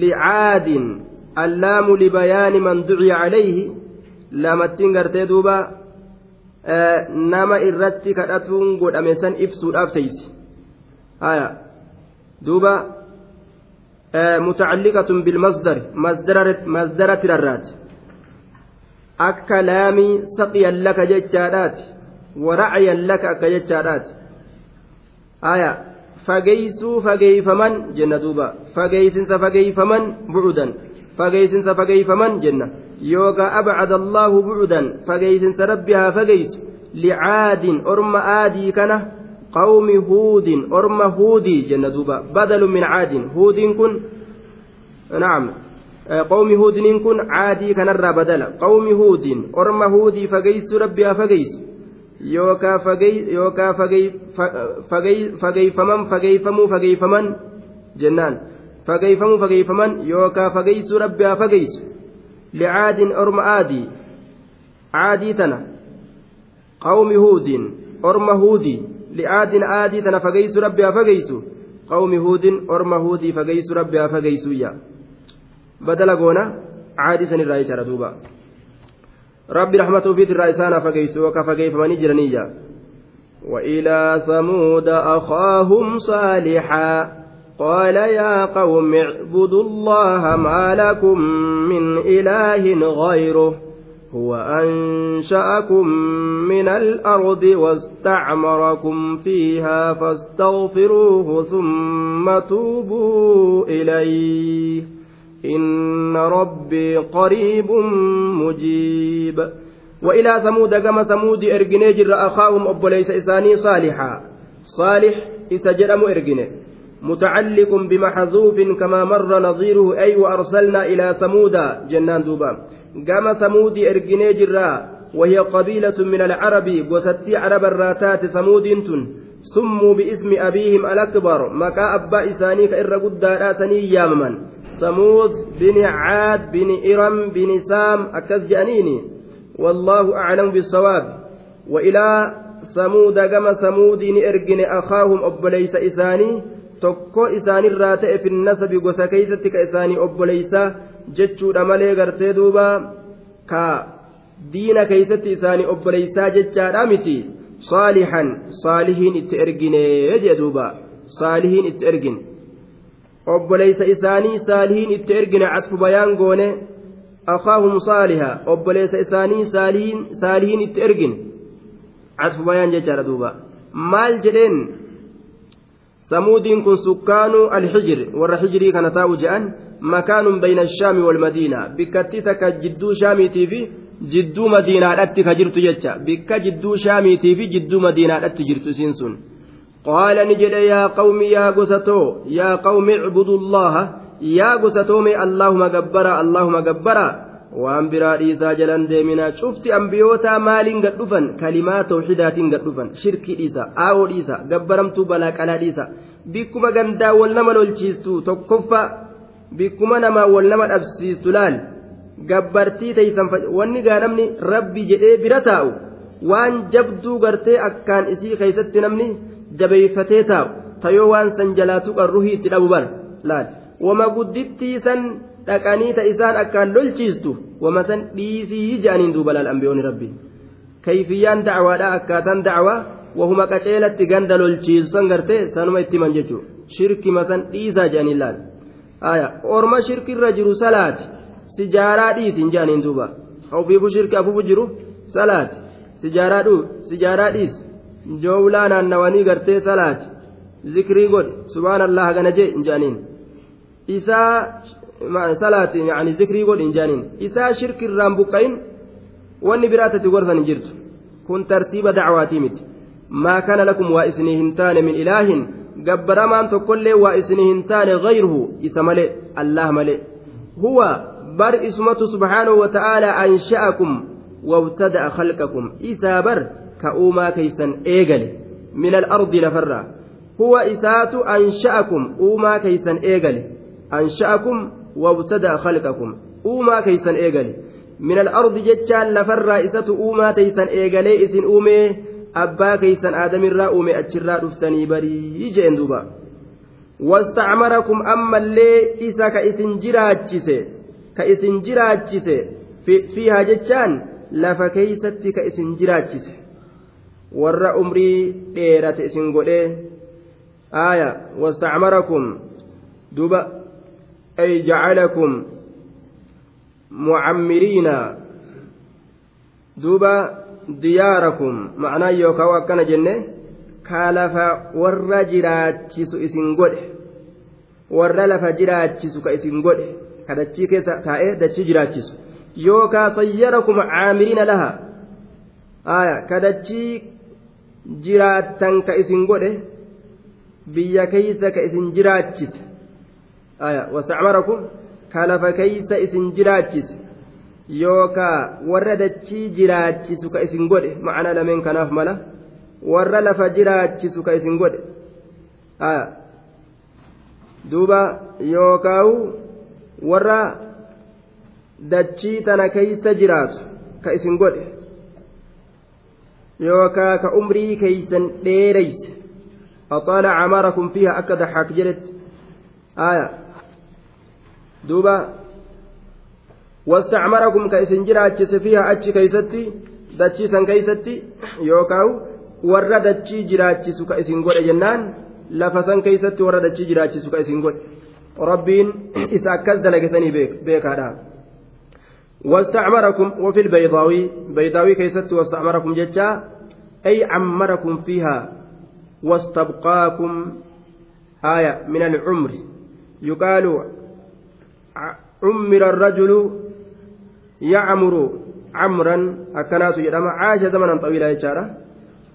لعاد اللام لبيان من دعي عليه لا قرتي دوبا nama irratti kadhatuun godhame san ibsuudhaaf teeysi haya duuba mutacalliqatun bilmasdari masdara tirarraati akka laamii saqiyan laka jechaadhaati waracyan laka akka jechaadhaati haya fageeysuu fageeyfaman jenna duuba fageeysinsa fageeyfaman bucudan fageeysinsa fageeyfaman jenna yookaan abcad allahu bu'uudan fageysinsa rabbi haa fageysu licaadin orma aadii kana qawmi huudin orma huudii jenna duuba badalu min caadin huudiin kun naam qawmi huudiniin kun caadii kanarraa badala qawmi huudin orma huudii fageysu rabbi haa fageysu yookaan fageeyfaman fageeyfamuu fageeyfaman jennaan fageeyfamuu fageeyfaman yookaan fageysuu rabbi haa fageysu لعاد أرم آدي عادي تنا قوم هود أرم هودي لعاد آدي تنا فقيس ربي فقيس قوم هود أرم هودي فقيس ربي فقيس يا بدل قونا عادي سن الرئيس ردوبا ربي رحمته في الرئيسان فقيس وكفقيف من جرنية وإلى ثمود أخاهم صالحا قال يا قوم اعبدوا الله ما لكم من إله غيره هو أنشأكم من الأرض واستعمركم فيها فاستغفروه ثم توبوا إليه إن ربي قريب مجيب وإلى ثمود كما ثمود إرجني جر أخاهم أبو ليس إساني صالحا صالح إسجرم إرجني متعلق بمحذوف كما مر نظيره أي وأرسلنا إلى ثمود جنان دوبا قام ثمود إرقني جرا وهي قبيلة من العرب وستي عرب الراتات ثمود تن سموا باسم أبيهم الأكبر مكا أبا إساني فإر قد راسني يامما ثمود بن عاد بن إرم بن سام أكز جانيني والله أعلم بالصواب وإلى ثمود قام ثمود إرقن أخاهم أبليس إساني tokko isaanirraa ta'e finnasabi gosa keeysatti ka isaanii obboleysa jechuudha malee gartee duuba ka diina keeysatti isaanii obboleysaa jechaadha miti saalihan saalihiin itti erginee jee duuba saalihiin itti ergine obboleysa isaanii saalihiin itti ergine catfu bayaan goone akaahum saaliha obboleessa isaanii saalihiin itti ergine catfu bayaan jechaadha duuba maal jedheen samuudiin kun sukkaanuu alxijir warra xijirii kana taa'u je'an makaanun bayna ashaami walmadiina bikkatti takka jidduu shaamiitii fi jidduu madiinaadhatti ka jirtu jecha bikka jidduu shaamiitii fi jidduu madiinaadhatti jirtu isiin sun qaala ni jedhe yaa qawmi yaa gosatoo yaa qawmi icbudu allaha yaa gosatoo mee allaahuma gabbara allaahuma gabbara waan biraa dhiisaa jalan deeminaa cufti ambiyootaa maaliin gad dhufan kalimaa tawxidaatiin gad dhufan shirkii dhiisaa aawoo dhiisaa gabbaramtuu balaa qalaa dhiisaa bikkuma gandaa wal nama lolchiistu tokkoffaa bikkuma namaa wal nama dhabsiistu laal gabbartii teeysan wanni gaadhamni rabbi jedhee bira taa'u waan jabduu gartee akkaan isii keessatti namni jabeeyfatee taa'u tayoo waan san jalaa tuqan itti dhabu bara laal wama guddittii dhaqanii ta isaan akkaan lolchiistu wama san dhiisii jedhaniin duuba laalambiyoonni rabbi kayfiyyaan dacwaadha akkaataan dacwaa wahuma qaceelatti ganda lolchiisan gartee sanuma itti himan jechuudha shirkima san dhiisaa jedhaniin laal orma shirkirra jiru salaati sijaaraa dhiisin jedhaniin duuba ofiifu shirki afuufu jiru salaati sijaaraa dhuu sijaaraa dhiis joowlaa naannawanii gartee salaati zikrii godhe subhaanallah gana jee jedhaniin isaa salaatiin yaani zikrii godhin jaaniin isaa shirkirraan buqqa'in wanni biraa tati gorsan hin jirtu kun tartiiba dacwaatii miti maa kana lakum waa isinii hin taane min ilaahin gabbaramaan tokkollee waa isinii hin taane gayruhu isa malee allah malee huwa bar isumatu subxaanahu wata'aalaa ansha'akum wabtada'a khalqakum isaa bar ka uumaa keeysan eegale min alardi lafarraa huwa isaatu ansha'akum uumaa keeysan eegale ansha'akum وابتدأ خلقكم أوما كيسا إيقل من الأرض جتشان لفر إسة أوما تيسا إيقلي إسن أومي أبا كيسا آدم الرا أومي أتشرا دفتني بري جين دوبا واستعمركم أما اللي إسا كإسن جراجسي كإسن جراجسي في فيها جتشان لفا كيستي كإسن جراجسي warra umrii dheerate isin godhe aaya wastacmarakum duba أي جعلكم معمرين دوبا دياركم معناه يوكاو أكنا جنة كالفا ورّا جراتشيسو إسن قده ورّا لفا جراتشيسو كإسن قده كدتشي كيسا تائه دتشي جراتشيسو يوكا صيّركم عامرين لها آية كدتشي جراتن كإسن قده biyya keeysa ka isin jiraachise wasaacmarakum kalafa keeysa isin jiraachise yookaa warra dachii jiraachisu ka isin godhe macanaa lameen kanaaf mala warra lafa jiraachisu ka isin godhe duuba yookaawu warra dachii tana keeysa jiraatu ka isin godhe yookaa ka umrii keeysan dheereyse axaala camarakum fiiha akka daxaak jedhetti aya duuba wastacmarakum ka isin jiraachise fiiha achi keeysatti dachiisan keeysatti yookaawu warra dachii jiraachisu ka isin godhe jennaan lafasan keeysatti warra dachii jiraachisu ka isin godhe rabbiin isa akkas dalagesanii beekaadha واستعمركم وفي البيضاوي بيضاوي كيست واستعمركم جتا أي عمركم فيها واستبقاكم آية من العمر يقال عمر الرجل يعمر عمرا أكناس يدما عاش زمنا طويلا يجارة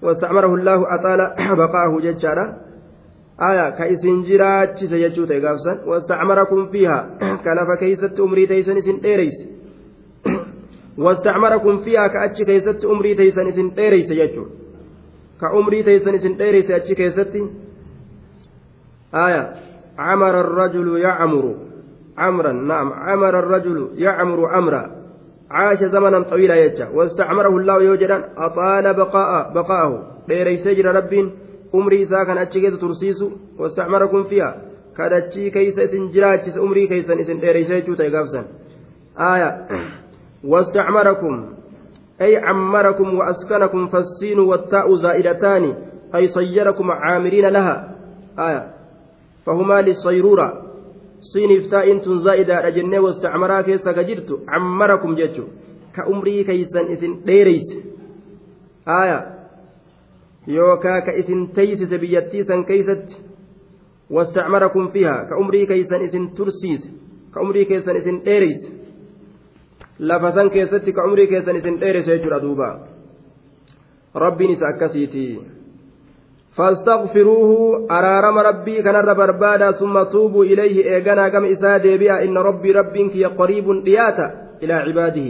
واستعمره الله أطال بقاه يجارة آية كايسين جيراتشي سيجوت إيقافسا واستعمركم فيها كنف كيست أمري تيسن سن إيريس واستعمركم فيها كأتشي كيست أمري تيسن سن إيريس يجوت كأمري تيسن سن إيريس أتشي كيستي آية عمر الرجل يعمر عمرا نعم عمر الرجل يعمر عمرا عاش زمنا طويلا يجا واستعمره الله يوجدا أطال بقاء بقاءه ليريس يجرى رب أمري ساكن أتشيكيز ترسيس واستعمركم فيها كادتشي كيس سنجراتشيس أمري كيسا إسن ليريس يجوتا يقفزا آية واستعمركم أي عمركم وأسكنكم فالسين والتاء زائدتان أي صيركم عامرين لها آية فهما للصيرورة siiniif taa'iin tun zaa'idaadha jennee wastacmaraa keessa ka jirtu cammarakum jechu ka umrii keeysan isin dheereyse aaya yookaa ka isin teeysise biyyattiisan keeysatti wastacmarakum fiiha ka umrii keeysan isin tursiise ka umrii keessan isin dheereyse lafa san keessatti ka umrii keessan isin dheereyse jechuudha duuba rabbiin isa akkasiitii فاستغفروه أرارم ربي كان الرب بربادا ثم توبوا إليه إيغانا كم إساء ديبيا إن ربي ربك قريب دياتا إلى عباده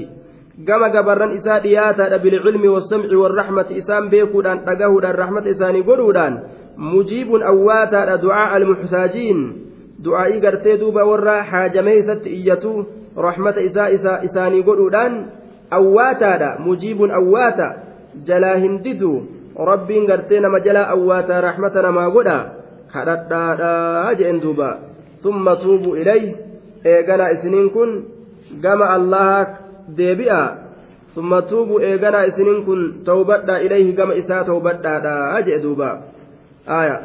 كما قبرن إساء دياتا بالعلم والسمع والرحمة إسام بيكودان تقهودان الرحمة إساني قرودان مجيب أواتا دعاء المحتاجين دعاء قرتي دوبا ورا حاجميست إيتو رحمة إساء إساء إساني قرودان أواتا مجيب أواتا جلاهن ددو rabbiin gartee nama jalaa awwaataa raaxmata namaa godha kadhadhaadhaa jeen duuba summa tuubu ilay eeganaa isiniin kun gama allaha deebi'a summa tuubu eeganaa isiniin kun tawbadhaa ilayhi gama isaa tawbadhaadhaa jee duuba aaya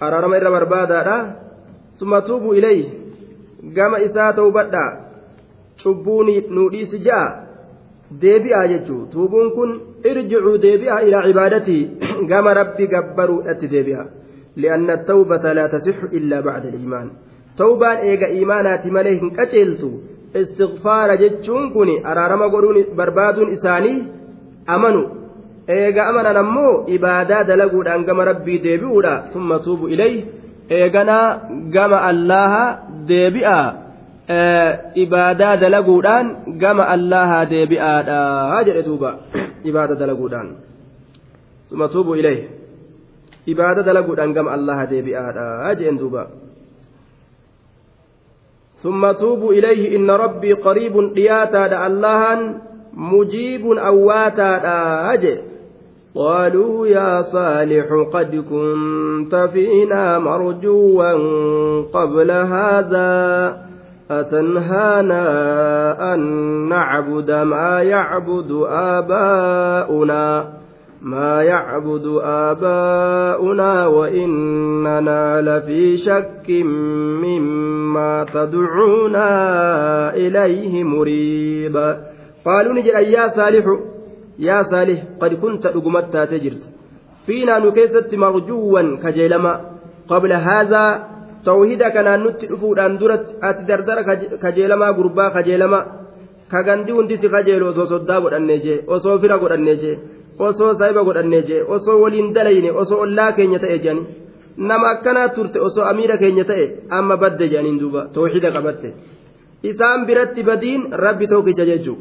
araarama irra barbaadaadha summa tuubu ilay gama isaa tawbadhaa cubbuu nuudhiisi ja'a deebi'a jechuu tuubuun kun irjicuu deebi'aa ilaa cibaadatii gama rabbi gabbaruudhatti deebi'aa li'anna tawbata laa tasixu illaa bacda iimaan tawbaan eega iimaanaati malee hin qaceeltu istiqfaara jechuun kun araarama godhuun barbaaduun isaanii amanu eega amanan ammoo ibaadaa dalaguudhaan gama rabbii deebi'uudha summa suubu ilay eeganaa gama allaha deebi'aa ibaadaa dalaguudhaan gama allahaa deebi'aadha jedhe duuba ibaada dalaguudhaan suma tuubu ilayhi ibaada dalaguudhaan gama allahaa deebi'aadha jedhen duuba ثم توبوا إليه إن ربي قريب دياتا اللهان مجيب أواتا أجي قالوا يا صالح قد كنت فينا مرجوا قبل هذا أتنهانا أن نعبد ما يعبد آباؤنا ما يعبد آباؤنا وإننا لفي شك مما تدعونا إليه مريب قالوا نجد يا صالح يا صالح قد كنت أقمت تجرت فينا نكيست مرجوا كجيلما قبل هذا tawhida kanaan nutti dhufuudhaan duratti ati dardara kajeelamaa gurbaa kajeelama kagandi hundi si kajeelu osoo soddaa godhannee jee osoo fira godhannee jee osoo saahiba godhannee jee osoo waliin dalayne osoo ollaa keenya ta'e jeani nama akkanaa turte osoo amiira keenya ta'e amma badde jeaniin duuba tawhida qabatte isaan biratti badiin rabbi tokkicha jechuu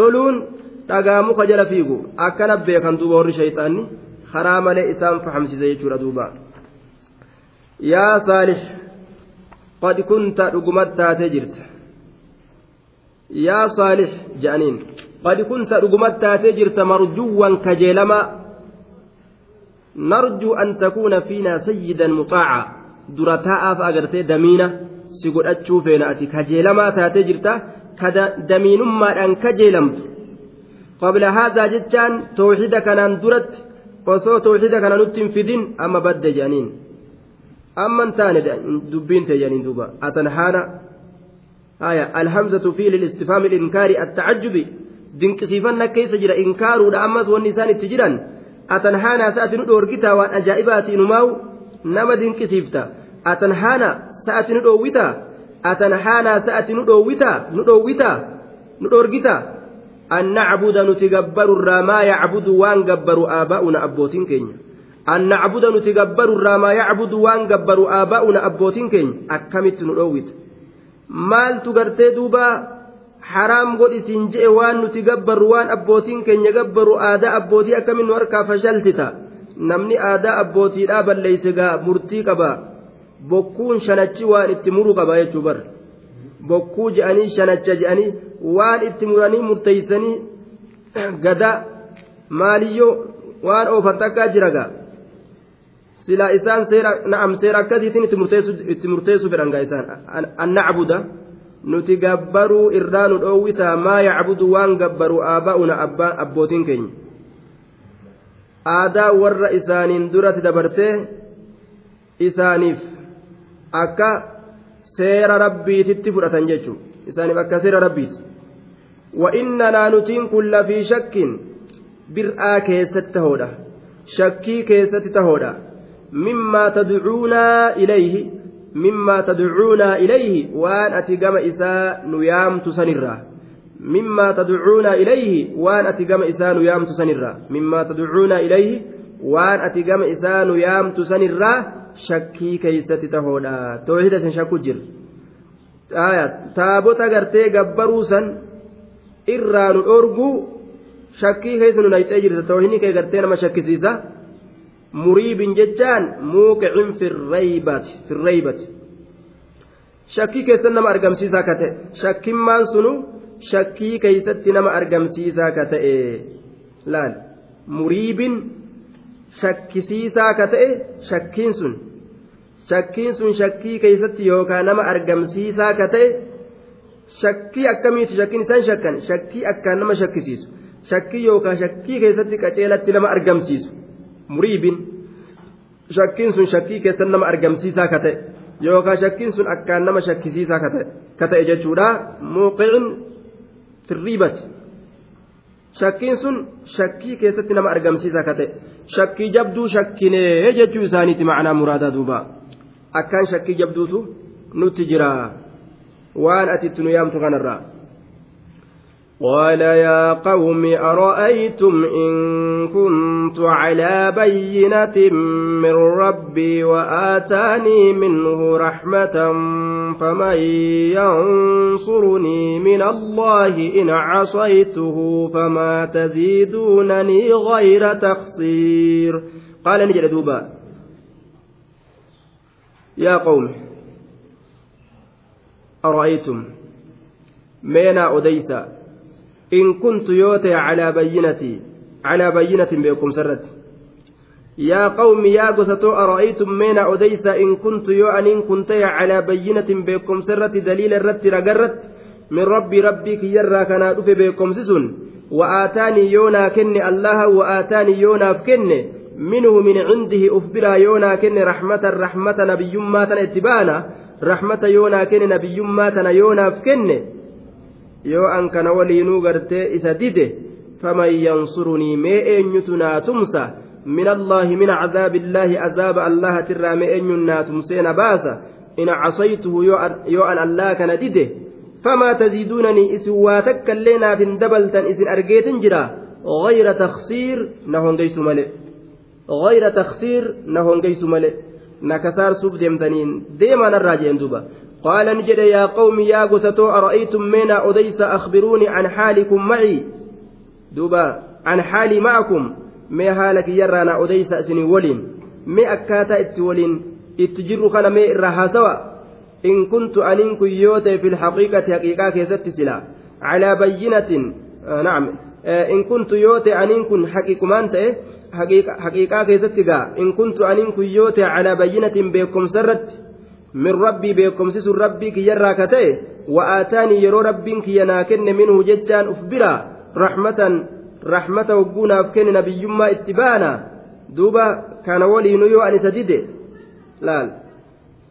toluun dhagaa muka jala fiigu akkana beekan duuba warri shayxaanni karaa malee isaan fahamsise jechuudha duuba. yaa saalih qad kunta taatee jirta yaa je'aniin qad kunta taatee jirta marjuwwan kajeelamaa narjuu an takuuna fiina sayyidan muxaacaa dura taa'aaf agartee damiina si godhachuu feena ati kajeelamaa taatee jirta kada damiinummaadhaan kajeelamtu qabla haadaa jechaan tawxida kanaan duratti osoo tawxida kana nutti fidin amma badde je'aniin amman taane dubbiin teeyaniin duuba atanhaana haya alhamzatu fi lilistifhaami linkaari attacajjubi dinqisiifanna keessa jira inkaaruudha ammas wanni isaan itti jiran atanhaana sa'ati nu dhoorgitaa waan ajaa'ibaati inumaawu nama dinqisiifta atanhaana sa'ati nu dhoowwitaa atanhaana sa'ati nu dhoowwitaa nu dhoowwitaa nu dhoorgitaa an nacbuda nuti gabbarurraa maa yacbudu waan gabbaru aabaa'una abbootiin keenya anna nacbuda nuti gabbaru irraa maa waan gabbaru aabaa'una abbootiin keenya akkamitti nu dhoowwita maaltu gartee duuba haraam godhitiin je'e waan nuti gabbaru waan abbootiin keenya gabbaru aadaa abbootii akkamin nu harkaa fashaltita namni aadaa abbootiidhaa balleeysegaa murtii qaba bokkuun shanachi waan itti muruu qaba jechuu bar bokkuu jedhanii shanacha jedhanii waan itti muranii murteeysanii gada maaliyyoo waan oofan takkaa jiragaa silaa isaan seera na'am seera akkasiitiin itti murteessuu fedhan gaa isaan an nacbuda nuti gabbaruu irraa nu dhoowwita maa yacbudu waan gabbaru aabaa'una abbootiin keenya aadaa warra isaaniin duratti dabartee isaaniif akka seera rabbiititti fudhatan jechuu isaaniif akka seera rabbiiti wa'innanaa nutiin kun lafii shakkiin bir'aa keessatti tahoodha shakkii keessatti tahoodha mimmaa tadcuunaa ilayhi mimmaa tadcuunaa ilayhi waan ati gama isaa nu yaamtu sanirraa mimmaa tadcuunaa ilayhi waan ati gama isaa nu yaamtu sanirraa mimmaa tadcuunaa ilayhi waan ati gama isaa nu yaamtu sanirraa shakkii keeysatti tahoodha toohida isin shakku jir taabota gartee gabbaruu san irraa nu dhorgu shakkii keessa nu nayxee jirta toohinii kee gartee nama shakkisiisa muriibin jechaan muuqicin firreeybati shakkii keessatti nama argamsiisaa ka ta'e shakkimmaan sunu shakkii keessatti nama argamsiisaa ka ta'e laal muriibin shakkisiisaa ka ta'e shakkiin sun shakkiin sun shakkii keessatti yookaan nama argamsiisaa ka ta'e shakkii akkamiiti shakkiin isaan shakkan shakkii akkaan nama shakkisiisu shakkii yookaan shakkii keessatti qaceelatti nama argamsiisu. muriibin shakkiin sun shakkii keessan nama argamsiisaa ka ta'e yookaan shakkiin sun akkaan nama shakkisiisaa ka ta'e ka ta'e jechuudha muuqicin firriibati shakkiin sun shakkii keessatti nama argamsiisaa ka ta'e shakkii jabduu shakkinee jechuu isaaniiti ma'anaa muraadaa duuba akkaan shakkii jabduutu nutti jira waan ati itti nu yaamtu kanarraa. قال يا قوم أرأيتم إن كنت على بينة من ربي وآتاني منه رحمة فمن ينصرني من الله إن عصيته فما تزيدونني غير تقصير قال نجل دوبا يا قوم أرأيتم مينا أديسا in kuntu yoo ta'e calaa bayyinati calaa bayyinatin beekumsa irratti yaa qawmi yaa gosatoo ara'aytum meena odeysa in kuntu yoo aniin kun ta'e calaa bayyinatin beekumsa irratti daliila irratti ragarratti min rabbii rabbii kiyyarraa kanaa dhufe beekumsi sun wa'aataanii yoonaa kenne allaha wa'aataanii yoonaaf kenne minhu min cindihi uf biraa yoonaa kenne raxmatan raxmata nabiyyummaa tana itti baana raxmata yoonaa kenne nabiyyummaa tana yoonaaf kenne yoo an kana waliinuu gartee isa dide faman yansurunii mee eenyutu naa tumsa min allaahi min cadaabi illaahi azaaba allahatirraa mee eenyun naa tumseena baasa in casaytuhu yoo an allaa kana dide famaa taziiduunanii isin waa takka illee naaf hin dabaltan isin argeetin jira غير تخسير نهون جيسو ملئ غير تخسير نهون جيسو ملئ نكثار سوب ديمتنين ديما نراجع دوبا قال نجد يا قوم يا قستو أرأيتم منا أديس أخبروني عن حالكم معي دوبا عن حالي معكم ما حالك يرانا أديس أسني ولين ما أكاتا إتولين إتجر خنا ما إرها سوا إن كنت أنين كيوتي في الحقيقة حقيقة كيست سلا على بينة آه نعم آه، إن كنت يوتي أنين كن حقيقمان تأه حقيقة حقيقة كيست إن كنت أنين كيوتي على بينة بكم سرت min rabbii beekumsi sun rabbii kiyyarraa ka ta'e wa'aataanii yeroo rabbiin kiyya naa kenne minhu jechaan uf biraa raxmatan raxmata hogguu naaf kenne nabiyyummaa itti baana duuba kana waliinu yoo an isa dide laal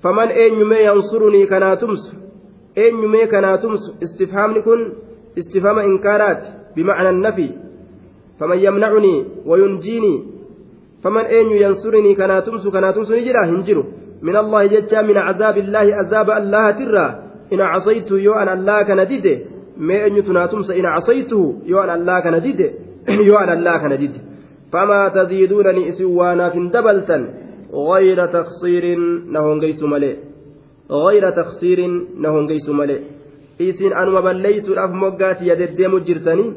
faman eenyumee yansurunii kanaa tumsu eenyumee kanaa tumsu istifhaamni kun istifhama inkaaraati bimacna annafi faman yamnacunii wayunjiinii faman eenyu yansurunii kanaa tumsu kanaa tumsu ni jira hin jiru من الله جتا من عذاب الله عذاب الله ترى إن عصيته يو أن الله كان ديده ما أن يتناتمس إن عصيته يو أن الله كان ديده يو أن الله كان ديده فما تزيدونني إسوانا دبلتا غير تقصير نهون قيس ملئ غير تقصير نهون قيس ملئ isin anuma balleeysuudhaaf moggaatiyya deddeemu jirtanii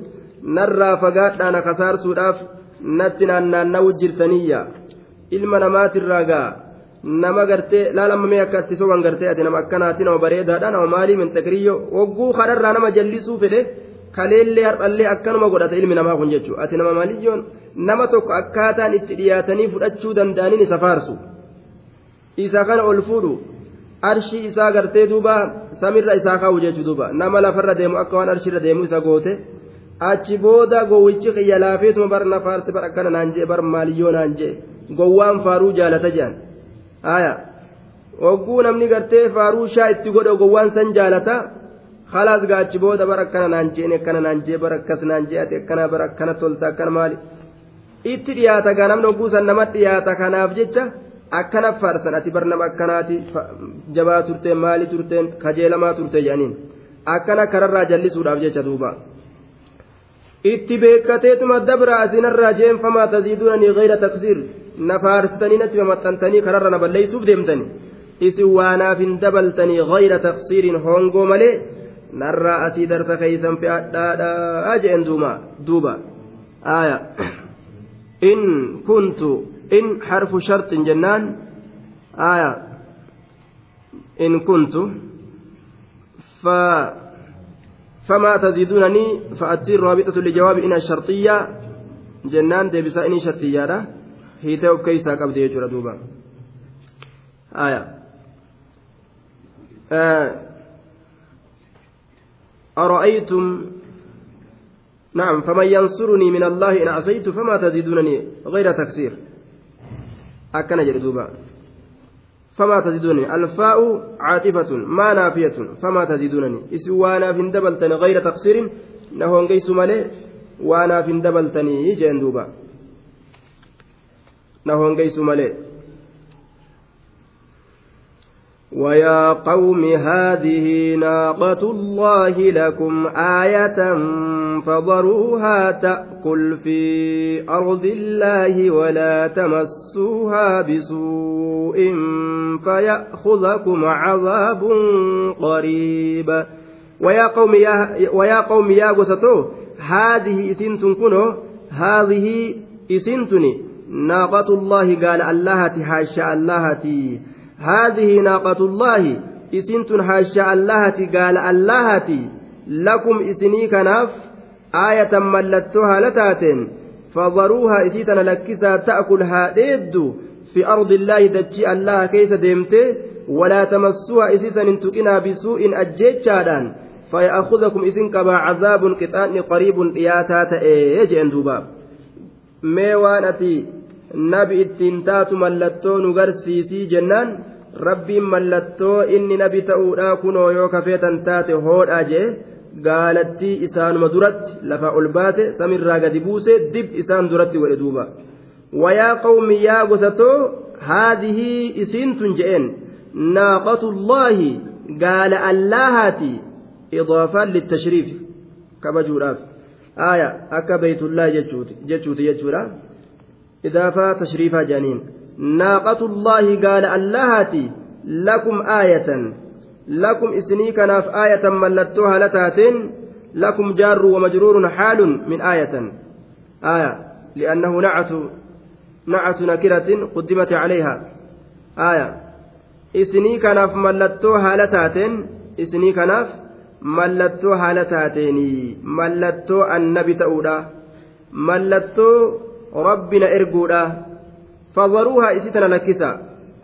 narraa fagaadhaa na kasaarsuudhaaf natti naannaannawu jirtaniyya ilma namaatirraa ga'a nama gartee laalamamee akka itti soban gartee ati nama akkanaati nama bareedaadha nama maalii minxagriyyo wogguu kadharraa nama jallisuu fedhe kaleellee har'allee akkanuma godhata ilmi namaa kun jechuudha ati nama maaliyyoon nama tokko akkaataan itti dhiyaatanii fudhachuu danda'aniin isa faarsu isa kana ol fuudhu arshii isaa gartee duuba samirra isaa kaa'u jechuudha duuba nama lafarra deemu akka waan arshiirra deemu isa goote. achi booda gowwichi qiyya laafeetuma bar na faarsi bar akkana naan jee bar maaliyyoo naan jee gowwaan faaruu jaalata jedhan aya hogguu namni gartee faaruushaa itti godhe gowwaan san jaalata khalaas gaachi booda bara akkana naan jeen akkana naan jee bara akkas naan jee ati akkana bara akkana tolta akkana maali itti dhiyaata gaa namni hogguu san namatti dhiyaata kanaaf jecha akkana faarsan ati bar nama akkanaati jabaa turteen maali turteen kajeelamaa turte jedhaniin akkana kararraa jallisuudhaaf jecha duuba. itti beekateetuma dabraa isinarraa jeenfamaa taziiduunanii gayra taksiir na faarsitanii natti maxxantanii kararra na balleessuuf deemtani isin waanaaf hin dabaltanii gayra taksiiriin hongoo malee narraa asii darsa keeysan fe'adhaadhaa jeen duuba aaya in kuntu in harfu shartin jennaan aaya in kuntu faa فما تزيدونني فأتي رابطة لجواب إن الشرطية جنان ديبسا إني شرطية لا هي كيسا قبل يجور دوبا آية آه أرأيتم نعم فمن ينصرني من الله إن عصيت فما تزيدونني غير تكسير أكن دوبا فما تزيدونني الفاء عاطفة ما نافية فما تزيدونني إسوانا في دبلتني غير تقصير نهون قيس مالي وانا في دبلتني جندوبا نهون قيس مالي ويا قوم هذه ناقة الله لكم آية فضروها تأكل في أرض الله ولا تمسوها بسوء فيأخذكم عذاب قريب ويا قوم يا ويا قوم يا هذه إسنتن كنو هذه إسنتني ناقة الله قال الله حاشا الله تي هذه ناقة الله إسنتن حاشا اللهتي قال اللهتي لكم إسني كناف آية ملتها لتاتن فضروها إسيتنا لكسا تأكل هاديد في أرض الله دجي الله كيس ديمته ولا تمسوها إسيتنا انتقنا بسوء أجيتشادا فيأخذكم إسن كما عذاب قطان قريب إياتات إيه يجي أندوبا ميوان أتي nabi ittiin taatu mallattoo nu garsiisii jennaan rabbiin mallattoo inni nabi ta'uudhaa kunoo yoo kafeetan taate hoodhaa jee gaalattii isaanuma duratti lafa ol baase samirraa gadi buuse dib isaan duratti godhe duuba wayaa qawmi yaa gosatoo haadihii isiintun je'een naaqatullaahi gaala allaahaati idaafaan littashriif kabajuudhaaf aaya akka beytullaahi jechuuti jechuudha إضافة تشريفها جانين ناقة الله قال اللهاتي لكم آية لكم إسني كناف آية ملتوها لتاتين لكم جار ومجرور حال من آية آية لأنه نعت نعت نكرة قدمت عليها آية إسني كناف ملتوها لتاتين إسني كناف mallattoo haala taateeni mallattoo annabi ملتو ربنا erguudha فضروها isi tana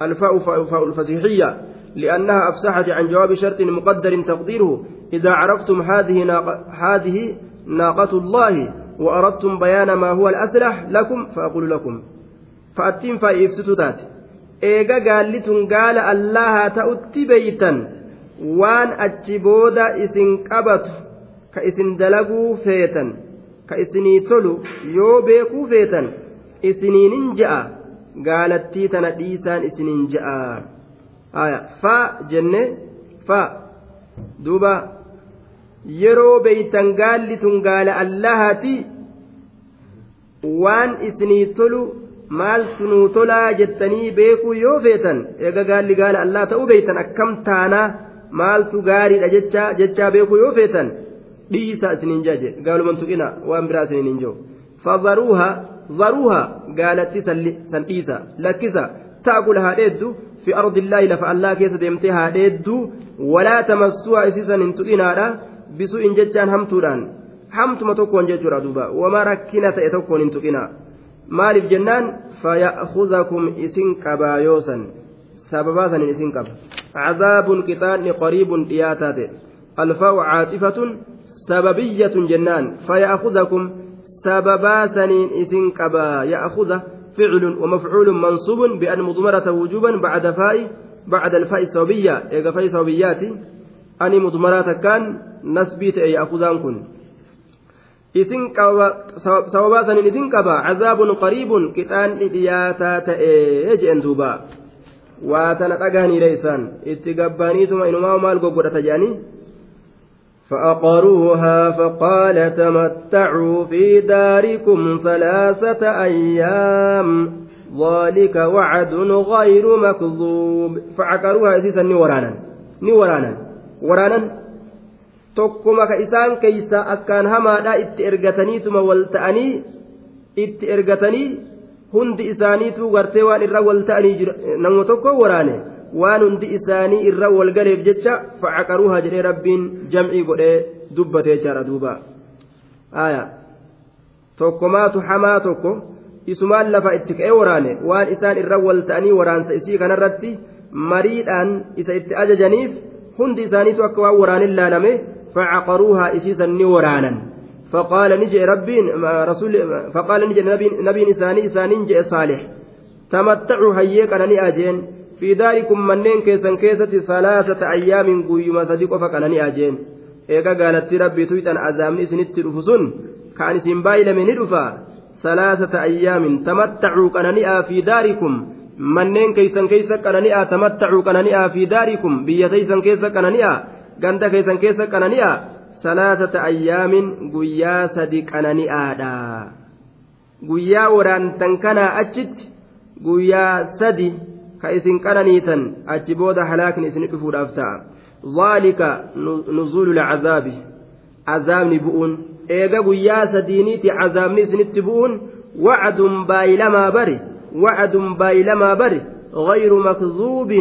الفاء فاء الفسيحية لأنها أفسحت عن جواب شرط مقدر تقديره إذا عرفتم هذه ناق... هذه ناقة الله وأردتم بيان ما هو الأسلح لكم فأقول لكم فأتم فإفسدوا تات إيجا قال الله تأتي بيتا وان أتشبود إسن كبت كإسن دلقوا فيتا ka isinii tolu yoo beekuu feetan isiniinin je'a gaalattii tana dhiisaan isiniin ja'a fa jenne fa duuba yeroo beeytan gaalli tun gaala allahaati waan isinii tolu maaltu nuu tolaa jettanii beekuu yoo feetan eega gaalli gaala allah ta'uu beeytan akkam taanaa maaltu gaariidha jechaa beekuu yoo feetan. dhihisaa isiniin jaa jedhe gaaluman tuqina waan biraa isiniin hin jiru fadaruuha dharuuha gaalatti san dhiisa lakkisa ta'kul haa dheeddu fi ardi illaahi lafa allaa keessa deemtee haa dheeddu walaa tamassuha isiisan hin tuqinaadha bisu'in jechaan hamtuudhaan hamtuma tokkoon jechuudha duuba wama rakkina ta'e tokkoon hin tuqinaa maaliif jennaan faya'kuzakum isin qabaa yoosan sababaa sanin isin qaba cazaabun qixaanni qariibun dhiyaataa ta'e alfaa'u caaxifatun sababiyyatun jennaan faya'akuzakum sababaasaniin isin qabaa ya'akuza ficlun wamafcuulun mansuubun bi'an mudmarata wujuban bacda faa'i bacda alfaa'i sababiyya eega faa'i sababiyyaati ani mudmaraa takkaan nasbii ta'e ya'akuzaan kun isin sababaasaniin isin qabaa cazaabun qariibun qixaanni dhiyaataa ta'e je'en duubaa waa tana dhagahaniire isaan itti gabbaaniituma inumaa maal goggodhata je'anii فأقروها فقال تمتعوا في داركم ثلاثة أيام ذلك وعد غير مكذوب فعقروها إذا ني ورانا ني ورانا ورانا tokkuma ka isaan keeysa akkaan hamaadha itti ergataniisuma wal ta'anii itti ergatanii hundi isaaniitu gartee waan irra wal ta'anii jira namni tokko waraane waan hundi isaanii irra walgaleef jecha facaqaruuha jedhee rabbiin jam'ii godhee dubbatee jaara duuba tokkomaatu hamaa tokko isumaan lafa itti ka'ee waraane waan isaan irra wal ta'anii waraansa isii kanarratti mariidhaan isa itti ajajaniif hundi isaaniitu akka waan waraanin laalame facaqaruuha isiisan ni waraanan. فقال نجي ربين رسول فقال نجي نبي نبي إساني إساني نجي صالح تمتعوا هيك أنا نأجين fi daarikum manneen keessan keessatti salaasata ayyaamin guyyuma sadi qofa qananii ajeen eega gaalatti rabbiitu ixan azaabni isinitti dhufu sun kaan isin baay'ilame ni dhufa salaasata ayyaamin tamattacuu qanani'aa fi daarikum manneen keeysan keessa qanani'aa tamattacuu qanani'aa fi daarikum biyya teeysan keessa qanani'aa ganda keeysan keessa qanani'aa salaasata ayyaamin guyyaa sadi qanani'aadha guyyaa waraantan kanaa achitti guyyaa sadi ka isin qananiitan achi booda halaakni isin dhufuudhaaf ta'a zaalika nuzuulu lacazaabi azaabni bu'uun eega guyyaa sadiiniiti azaabni isinitti bu'uun wacdun baayilamaa bari wacdun baayilamaa bari غير مكذوب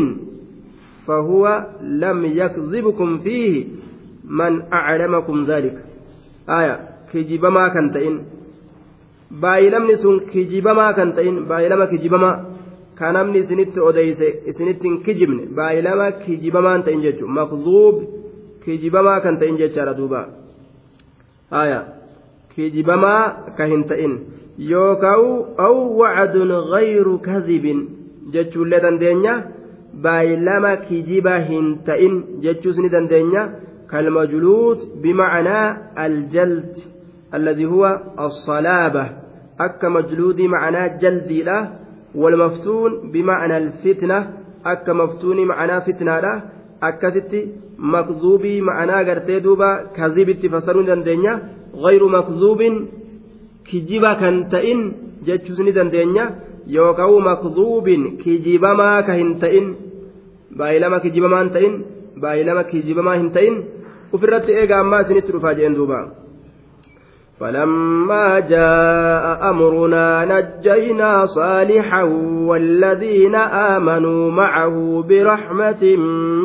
فهو لم يكذبكم فيه من أعلمكم ذلك آية كجيب ما كنتين بايلم نسون كجيب ما كنتين بايلم كجيب ما ka namni isinitti odeyse isinitti hin kijibne baay'ilama kijibamaa hin ta'in jechuudha maqzuub kijibamaa kan ta'in jechaadha duuba haya kijibamaa ka hin ta'in yookaan aw wacdun ghayru kadhibin jechuullee dandeenya baay'ilama kijiba hin ta'in jechuus ni dandeenya kalmajuluut bimacnaa aljald alladhi huwa asalaaba akka majluudii macnaa jaldiidha walmaftuun bima'anal fitna akka maftuunii ma'anaa fitnaadha akkasitti maqzuubii ma'anaa agartee duuba kaziibitti fassaduu ni dandeenya wayruu maqzuubin kijiba kan ta'in jechuu ni dandeenya yoo ka'u maqzuubin kiijibamaa ka hin ta'in baay'ilama kiijibamaa hin ta'in baay'ilama kiijibamaa hin isinitti dhufaa jenna dubaa فلما جاء أمرنا نجينا صالحا والذين آمنوا معه برحمة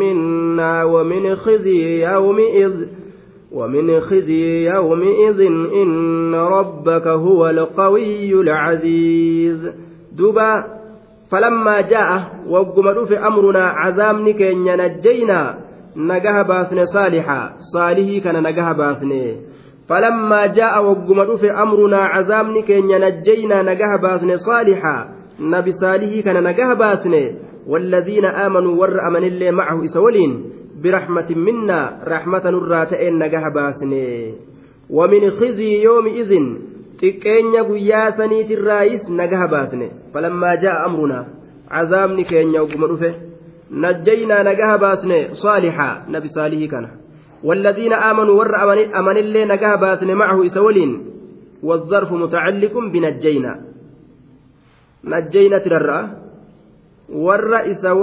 منا ومن خزي يومئذ ومن خزي يومئذ إن ربك هو القوي العزيز دبا فلما جاء وقم في أمرنا عذاب كن نجينا نجاها باسن صالحا صالحي كان نجاها باسنه فلما جاء وقم رفع أمرنا عذابني كن نجينا نجه باسن صالحا نبي صالح كان نجه باسن والذين آمنوا ور أمن الله معه إسولين برحمة منا رحمة الراتئين نجه باسن ومن خزي يومئذ xiqqeenya guyyaa saniitirraayis naga habaasne falammaa jaa'a amrunaa cazaabni keenya ogguma dhufe najjaynaa naga habaasne saalixaa nabi saalihii kana والذين آمنوا ور أمن اللي نقاه باسن معه إسولين والظرف متعلق بنجينا نجينا ترى ور, إسو...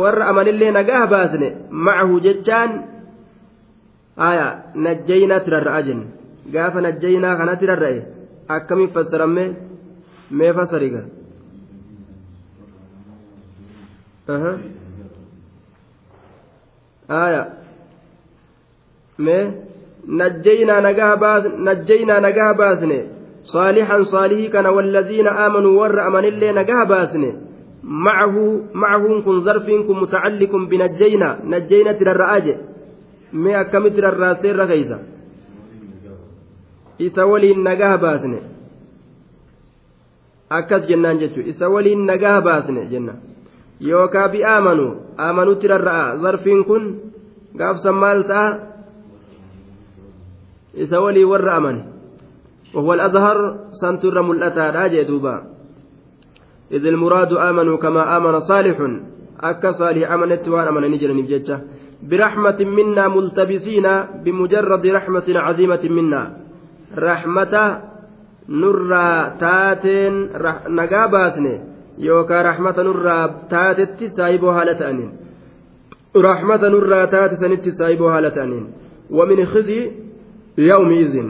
ور أمن اللي نقاه باسن معه جتان آية نجينا ترى أجن قاف نجينا غنا ترى أكمل فسر أمي ما فسرقه آية najjaynaa nagaha baasne saalihan saalihii kana walladhiina amanuu warra amanillee nagaha baasne macahuun kun zarfiin kun mutacalliqun binajjaynaa najjaynatti rarra'aa jedhe mee akkamitti rarraastee irra keeysa isa waliin nagaha baasne akkas jennaan jechuudha isa waliin nagaa baasne jenna yookaan bi'aamanu amanutti rarra'a zarfiin kun gaafsan maal ta'a isa walii warra amane وهو الأظهر سنتر ملأتا راجع دوبا إذ المراد آمنوا كما آمن صالح أكا صالح أمنت وأنا من نجل نبجتة برحمة منا ملتبسين بمجرد رحمة عظيمة منا رحمة نرى تاتن رح نقاباتن يوكا رحمة نرى تاتت سايبها لتأنين رحمة نرى تاتت سنت سايبها لتأنين ومن خزي يومئذ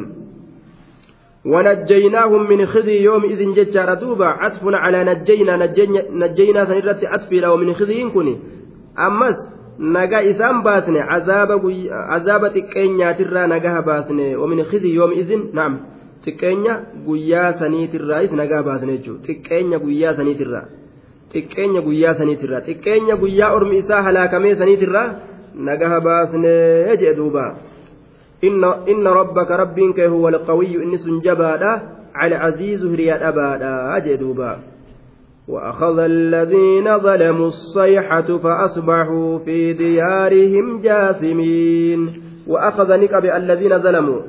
ونجيناهم من خزي يومئذ ججار دوبا عطف على نجينا نجينا, نجينا سنرت أسفل ومن خزي كني أمس nagaa isaan baasne azaaba xiqqeenyaatirraa nagaa baasne wamin khizi yoom izin naam xiqqeenya guyyaa saniitirraayis nagaa baasne jechuudha xiqqeenya guyyaa saniitirraa xiqqeenya guyyaa saniitirraa xiqqeenya guyyaa ormi isaa halaakamee saniitirraa nagaa baasne jedhe duubaa. إن rabbaka ربك kee huwa alqawiyyu inni sun jabaadha alcaziizu hiriyaa dhabaadha jee وأخذ الذين ظلموا الصيحة فأصبحوا في ديارهم جاثمين وأخذ نكب الذين ظلموا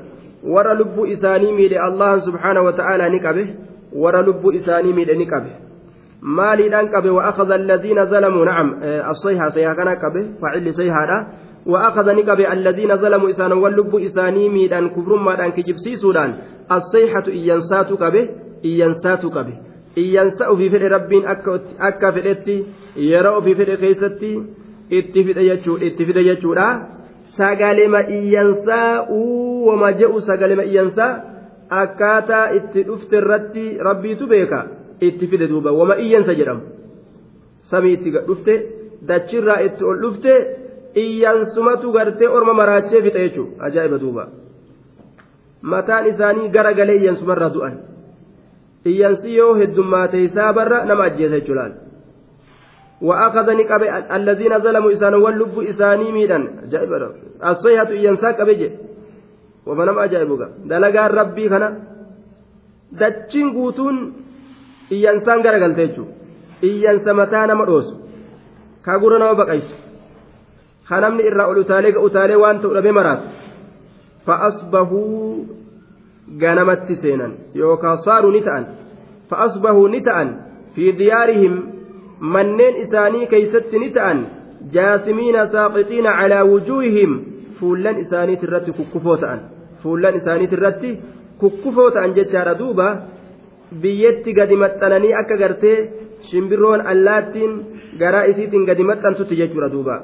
ورى لب إسانيمي لله سبحانه وتعالى نكبه ورى لب إسانيمي ميل مالي أنكبه وأخذ الذين ظلموا نعم آه، الصيحة صيحة كان كبه فعل صيحة وأخذ نقب الذين ظلموا إسانا واللب إساني ميدان كبر مادان كجبسي سودان الصيحة إيانسات قبه إيانسات قبه إيانسأ في فئة ربين أكا فئتي يرى في فئة خيستي اتفد يجو اتفد يجو sagalema iyyansaa uwwama je'u sagalema iyyansaa akkaataa itti dhufte irratti rabbiitu beeka itti fide duuba wama iyyansa jedhamu samii itti dhufte dachirraa itti ol dhufte iyyansumatu gartee orma maraachee fixe jechuudha ajaa'iba duuba mataan isaanii gara galee iyyansumarra du'an iyyansi yoo heddummaate hisaabarra nama ajjeesa jechuudha وأخذ نقب الذين ظلموا إسان واللب إساني ميدان جائب الصيحة إيانسا قبج وفنم أجائبك دلقا ربي خنا دچين قوتون إيانسان قرقل تيجو إيانسا متانا مرؤوس كاقورنا وبقيس hanamni irraa ol utaalee utaalee waan ta'u dhabe maraatu fa'asbahuu ganamatti seenan yookaan saaruu ni ta'an fa'asbahuu ni ta'an fi diyaarihim manneen isaanii keeysatti ni ta'an jaasimiina saaqixiina calaa wujuuhihim fuullan isaaniit irratti kukkufoo ta'an fuullan isaaniit irratti kukkufoo ta'an jechaadha duuba biyyetti gadi maxxananii akka gartee shimbirroon allaattiin garaa isiitiin gadi maxxantutti jechuudha duuba.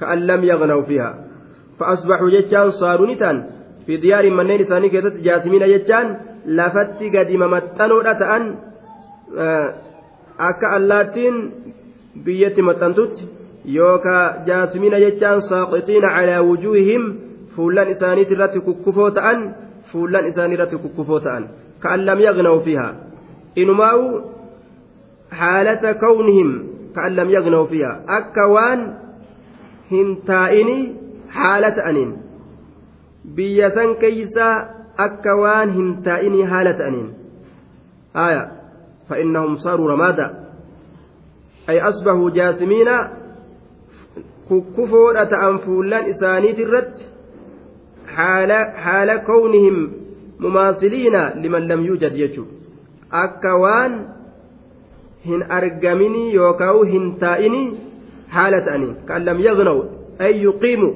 كأن لم يغنوا فيها فأصبحوا جتان صارونتان في ديار منين ثاني كذا جاسمين جتان لفت قد ممتنوا أتأن akka allaatiin biyyatti maxxantutti yookaan jaasmiina jechaan saaqixiina calaa wujuuhihim fuullan isaaniiti irratti kukkufoo ta'an fuullan isaanii irratti kukkufoo ta'an ka'an lam yaqnaa'u fiha inumaa'u haalata kawnihim ka'an lam yaqnaa'u fiha akka waan hin taa'inii haala ta'aniin biyya san keeysaa akka waan hin taa'inii haala ta'aniin aya fa'innahum saaruu ramaada ay asbahuu jaasimiina kukkufoodha ta'an fuullan isaaniit irratti haala kownihim mumaasiliina liman lam yuujad jechuudha akka waan hin argaminii yookaan hin taa'inii haala ta'aniin kan lam yagnaw ay yuqiimu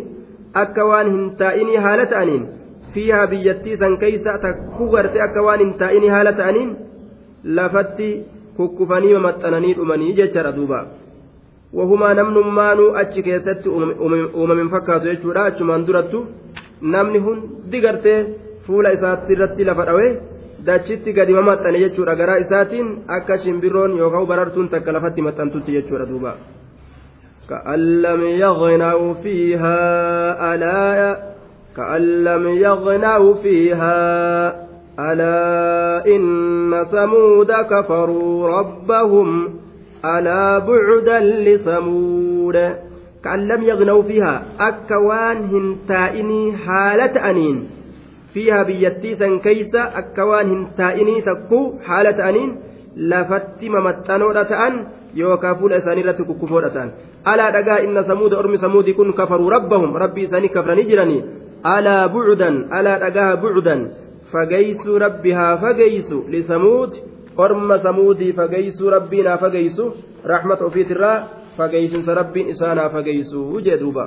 akka waan hin taa'inii haala ta'aniin fiihaa biyyattii san keeysa takkuu garte akka waan hin taa'inii haala ta'aniin lafatti kukkufanii mamaxxananii dhumanii jechaadha duuba wahumaa namnummaanuu achi keessatti uumamin fakkaatu jechuudha achumaan durattu namni hundi gartee fuula isaatti irratti lafa dhawee dachitti gadi mamaxxane jechuudha garaa isaatiin akka shimbirroon yookaan barartuun takka lafatti maxxantutti jechuudha duuba. كأن لم يغنوا فيها ألا كأن لم يغنوا فيها ألا إن ثمود كفروا ربهم ألا بعدا لثمود كأن لم يغنوا فيها أكوان هنتائني حالة أنين فيها بيتيسا كيسا أكوان هنتائني تكو حالة أنين لفتم متنورة أن yookaan fuula isaanii irratti kukkufoodhataan alaa dhagaa inna samuuda ormi samuudii kun kafaruu rabbahum rabbii isaanii kafranii jiranii alaa bucudan alaa dhagaha bucudan fageysuu rabbi haa fageysu lisamuud orma samuudii fageysuu rabbiin haa fageysu raxmata ofiitirraa fageysinsa rabbiin isaan haa fageysu jee duuba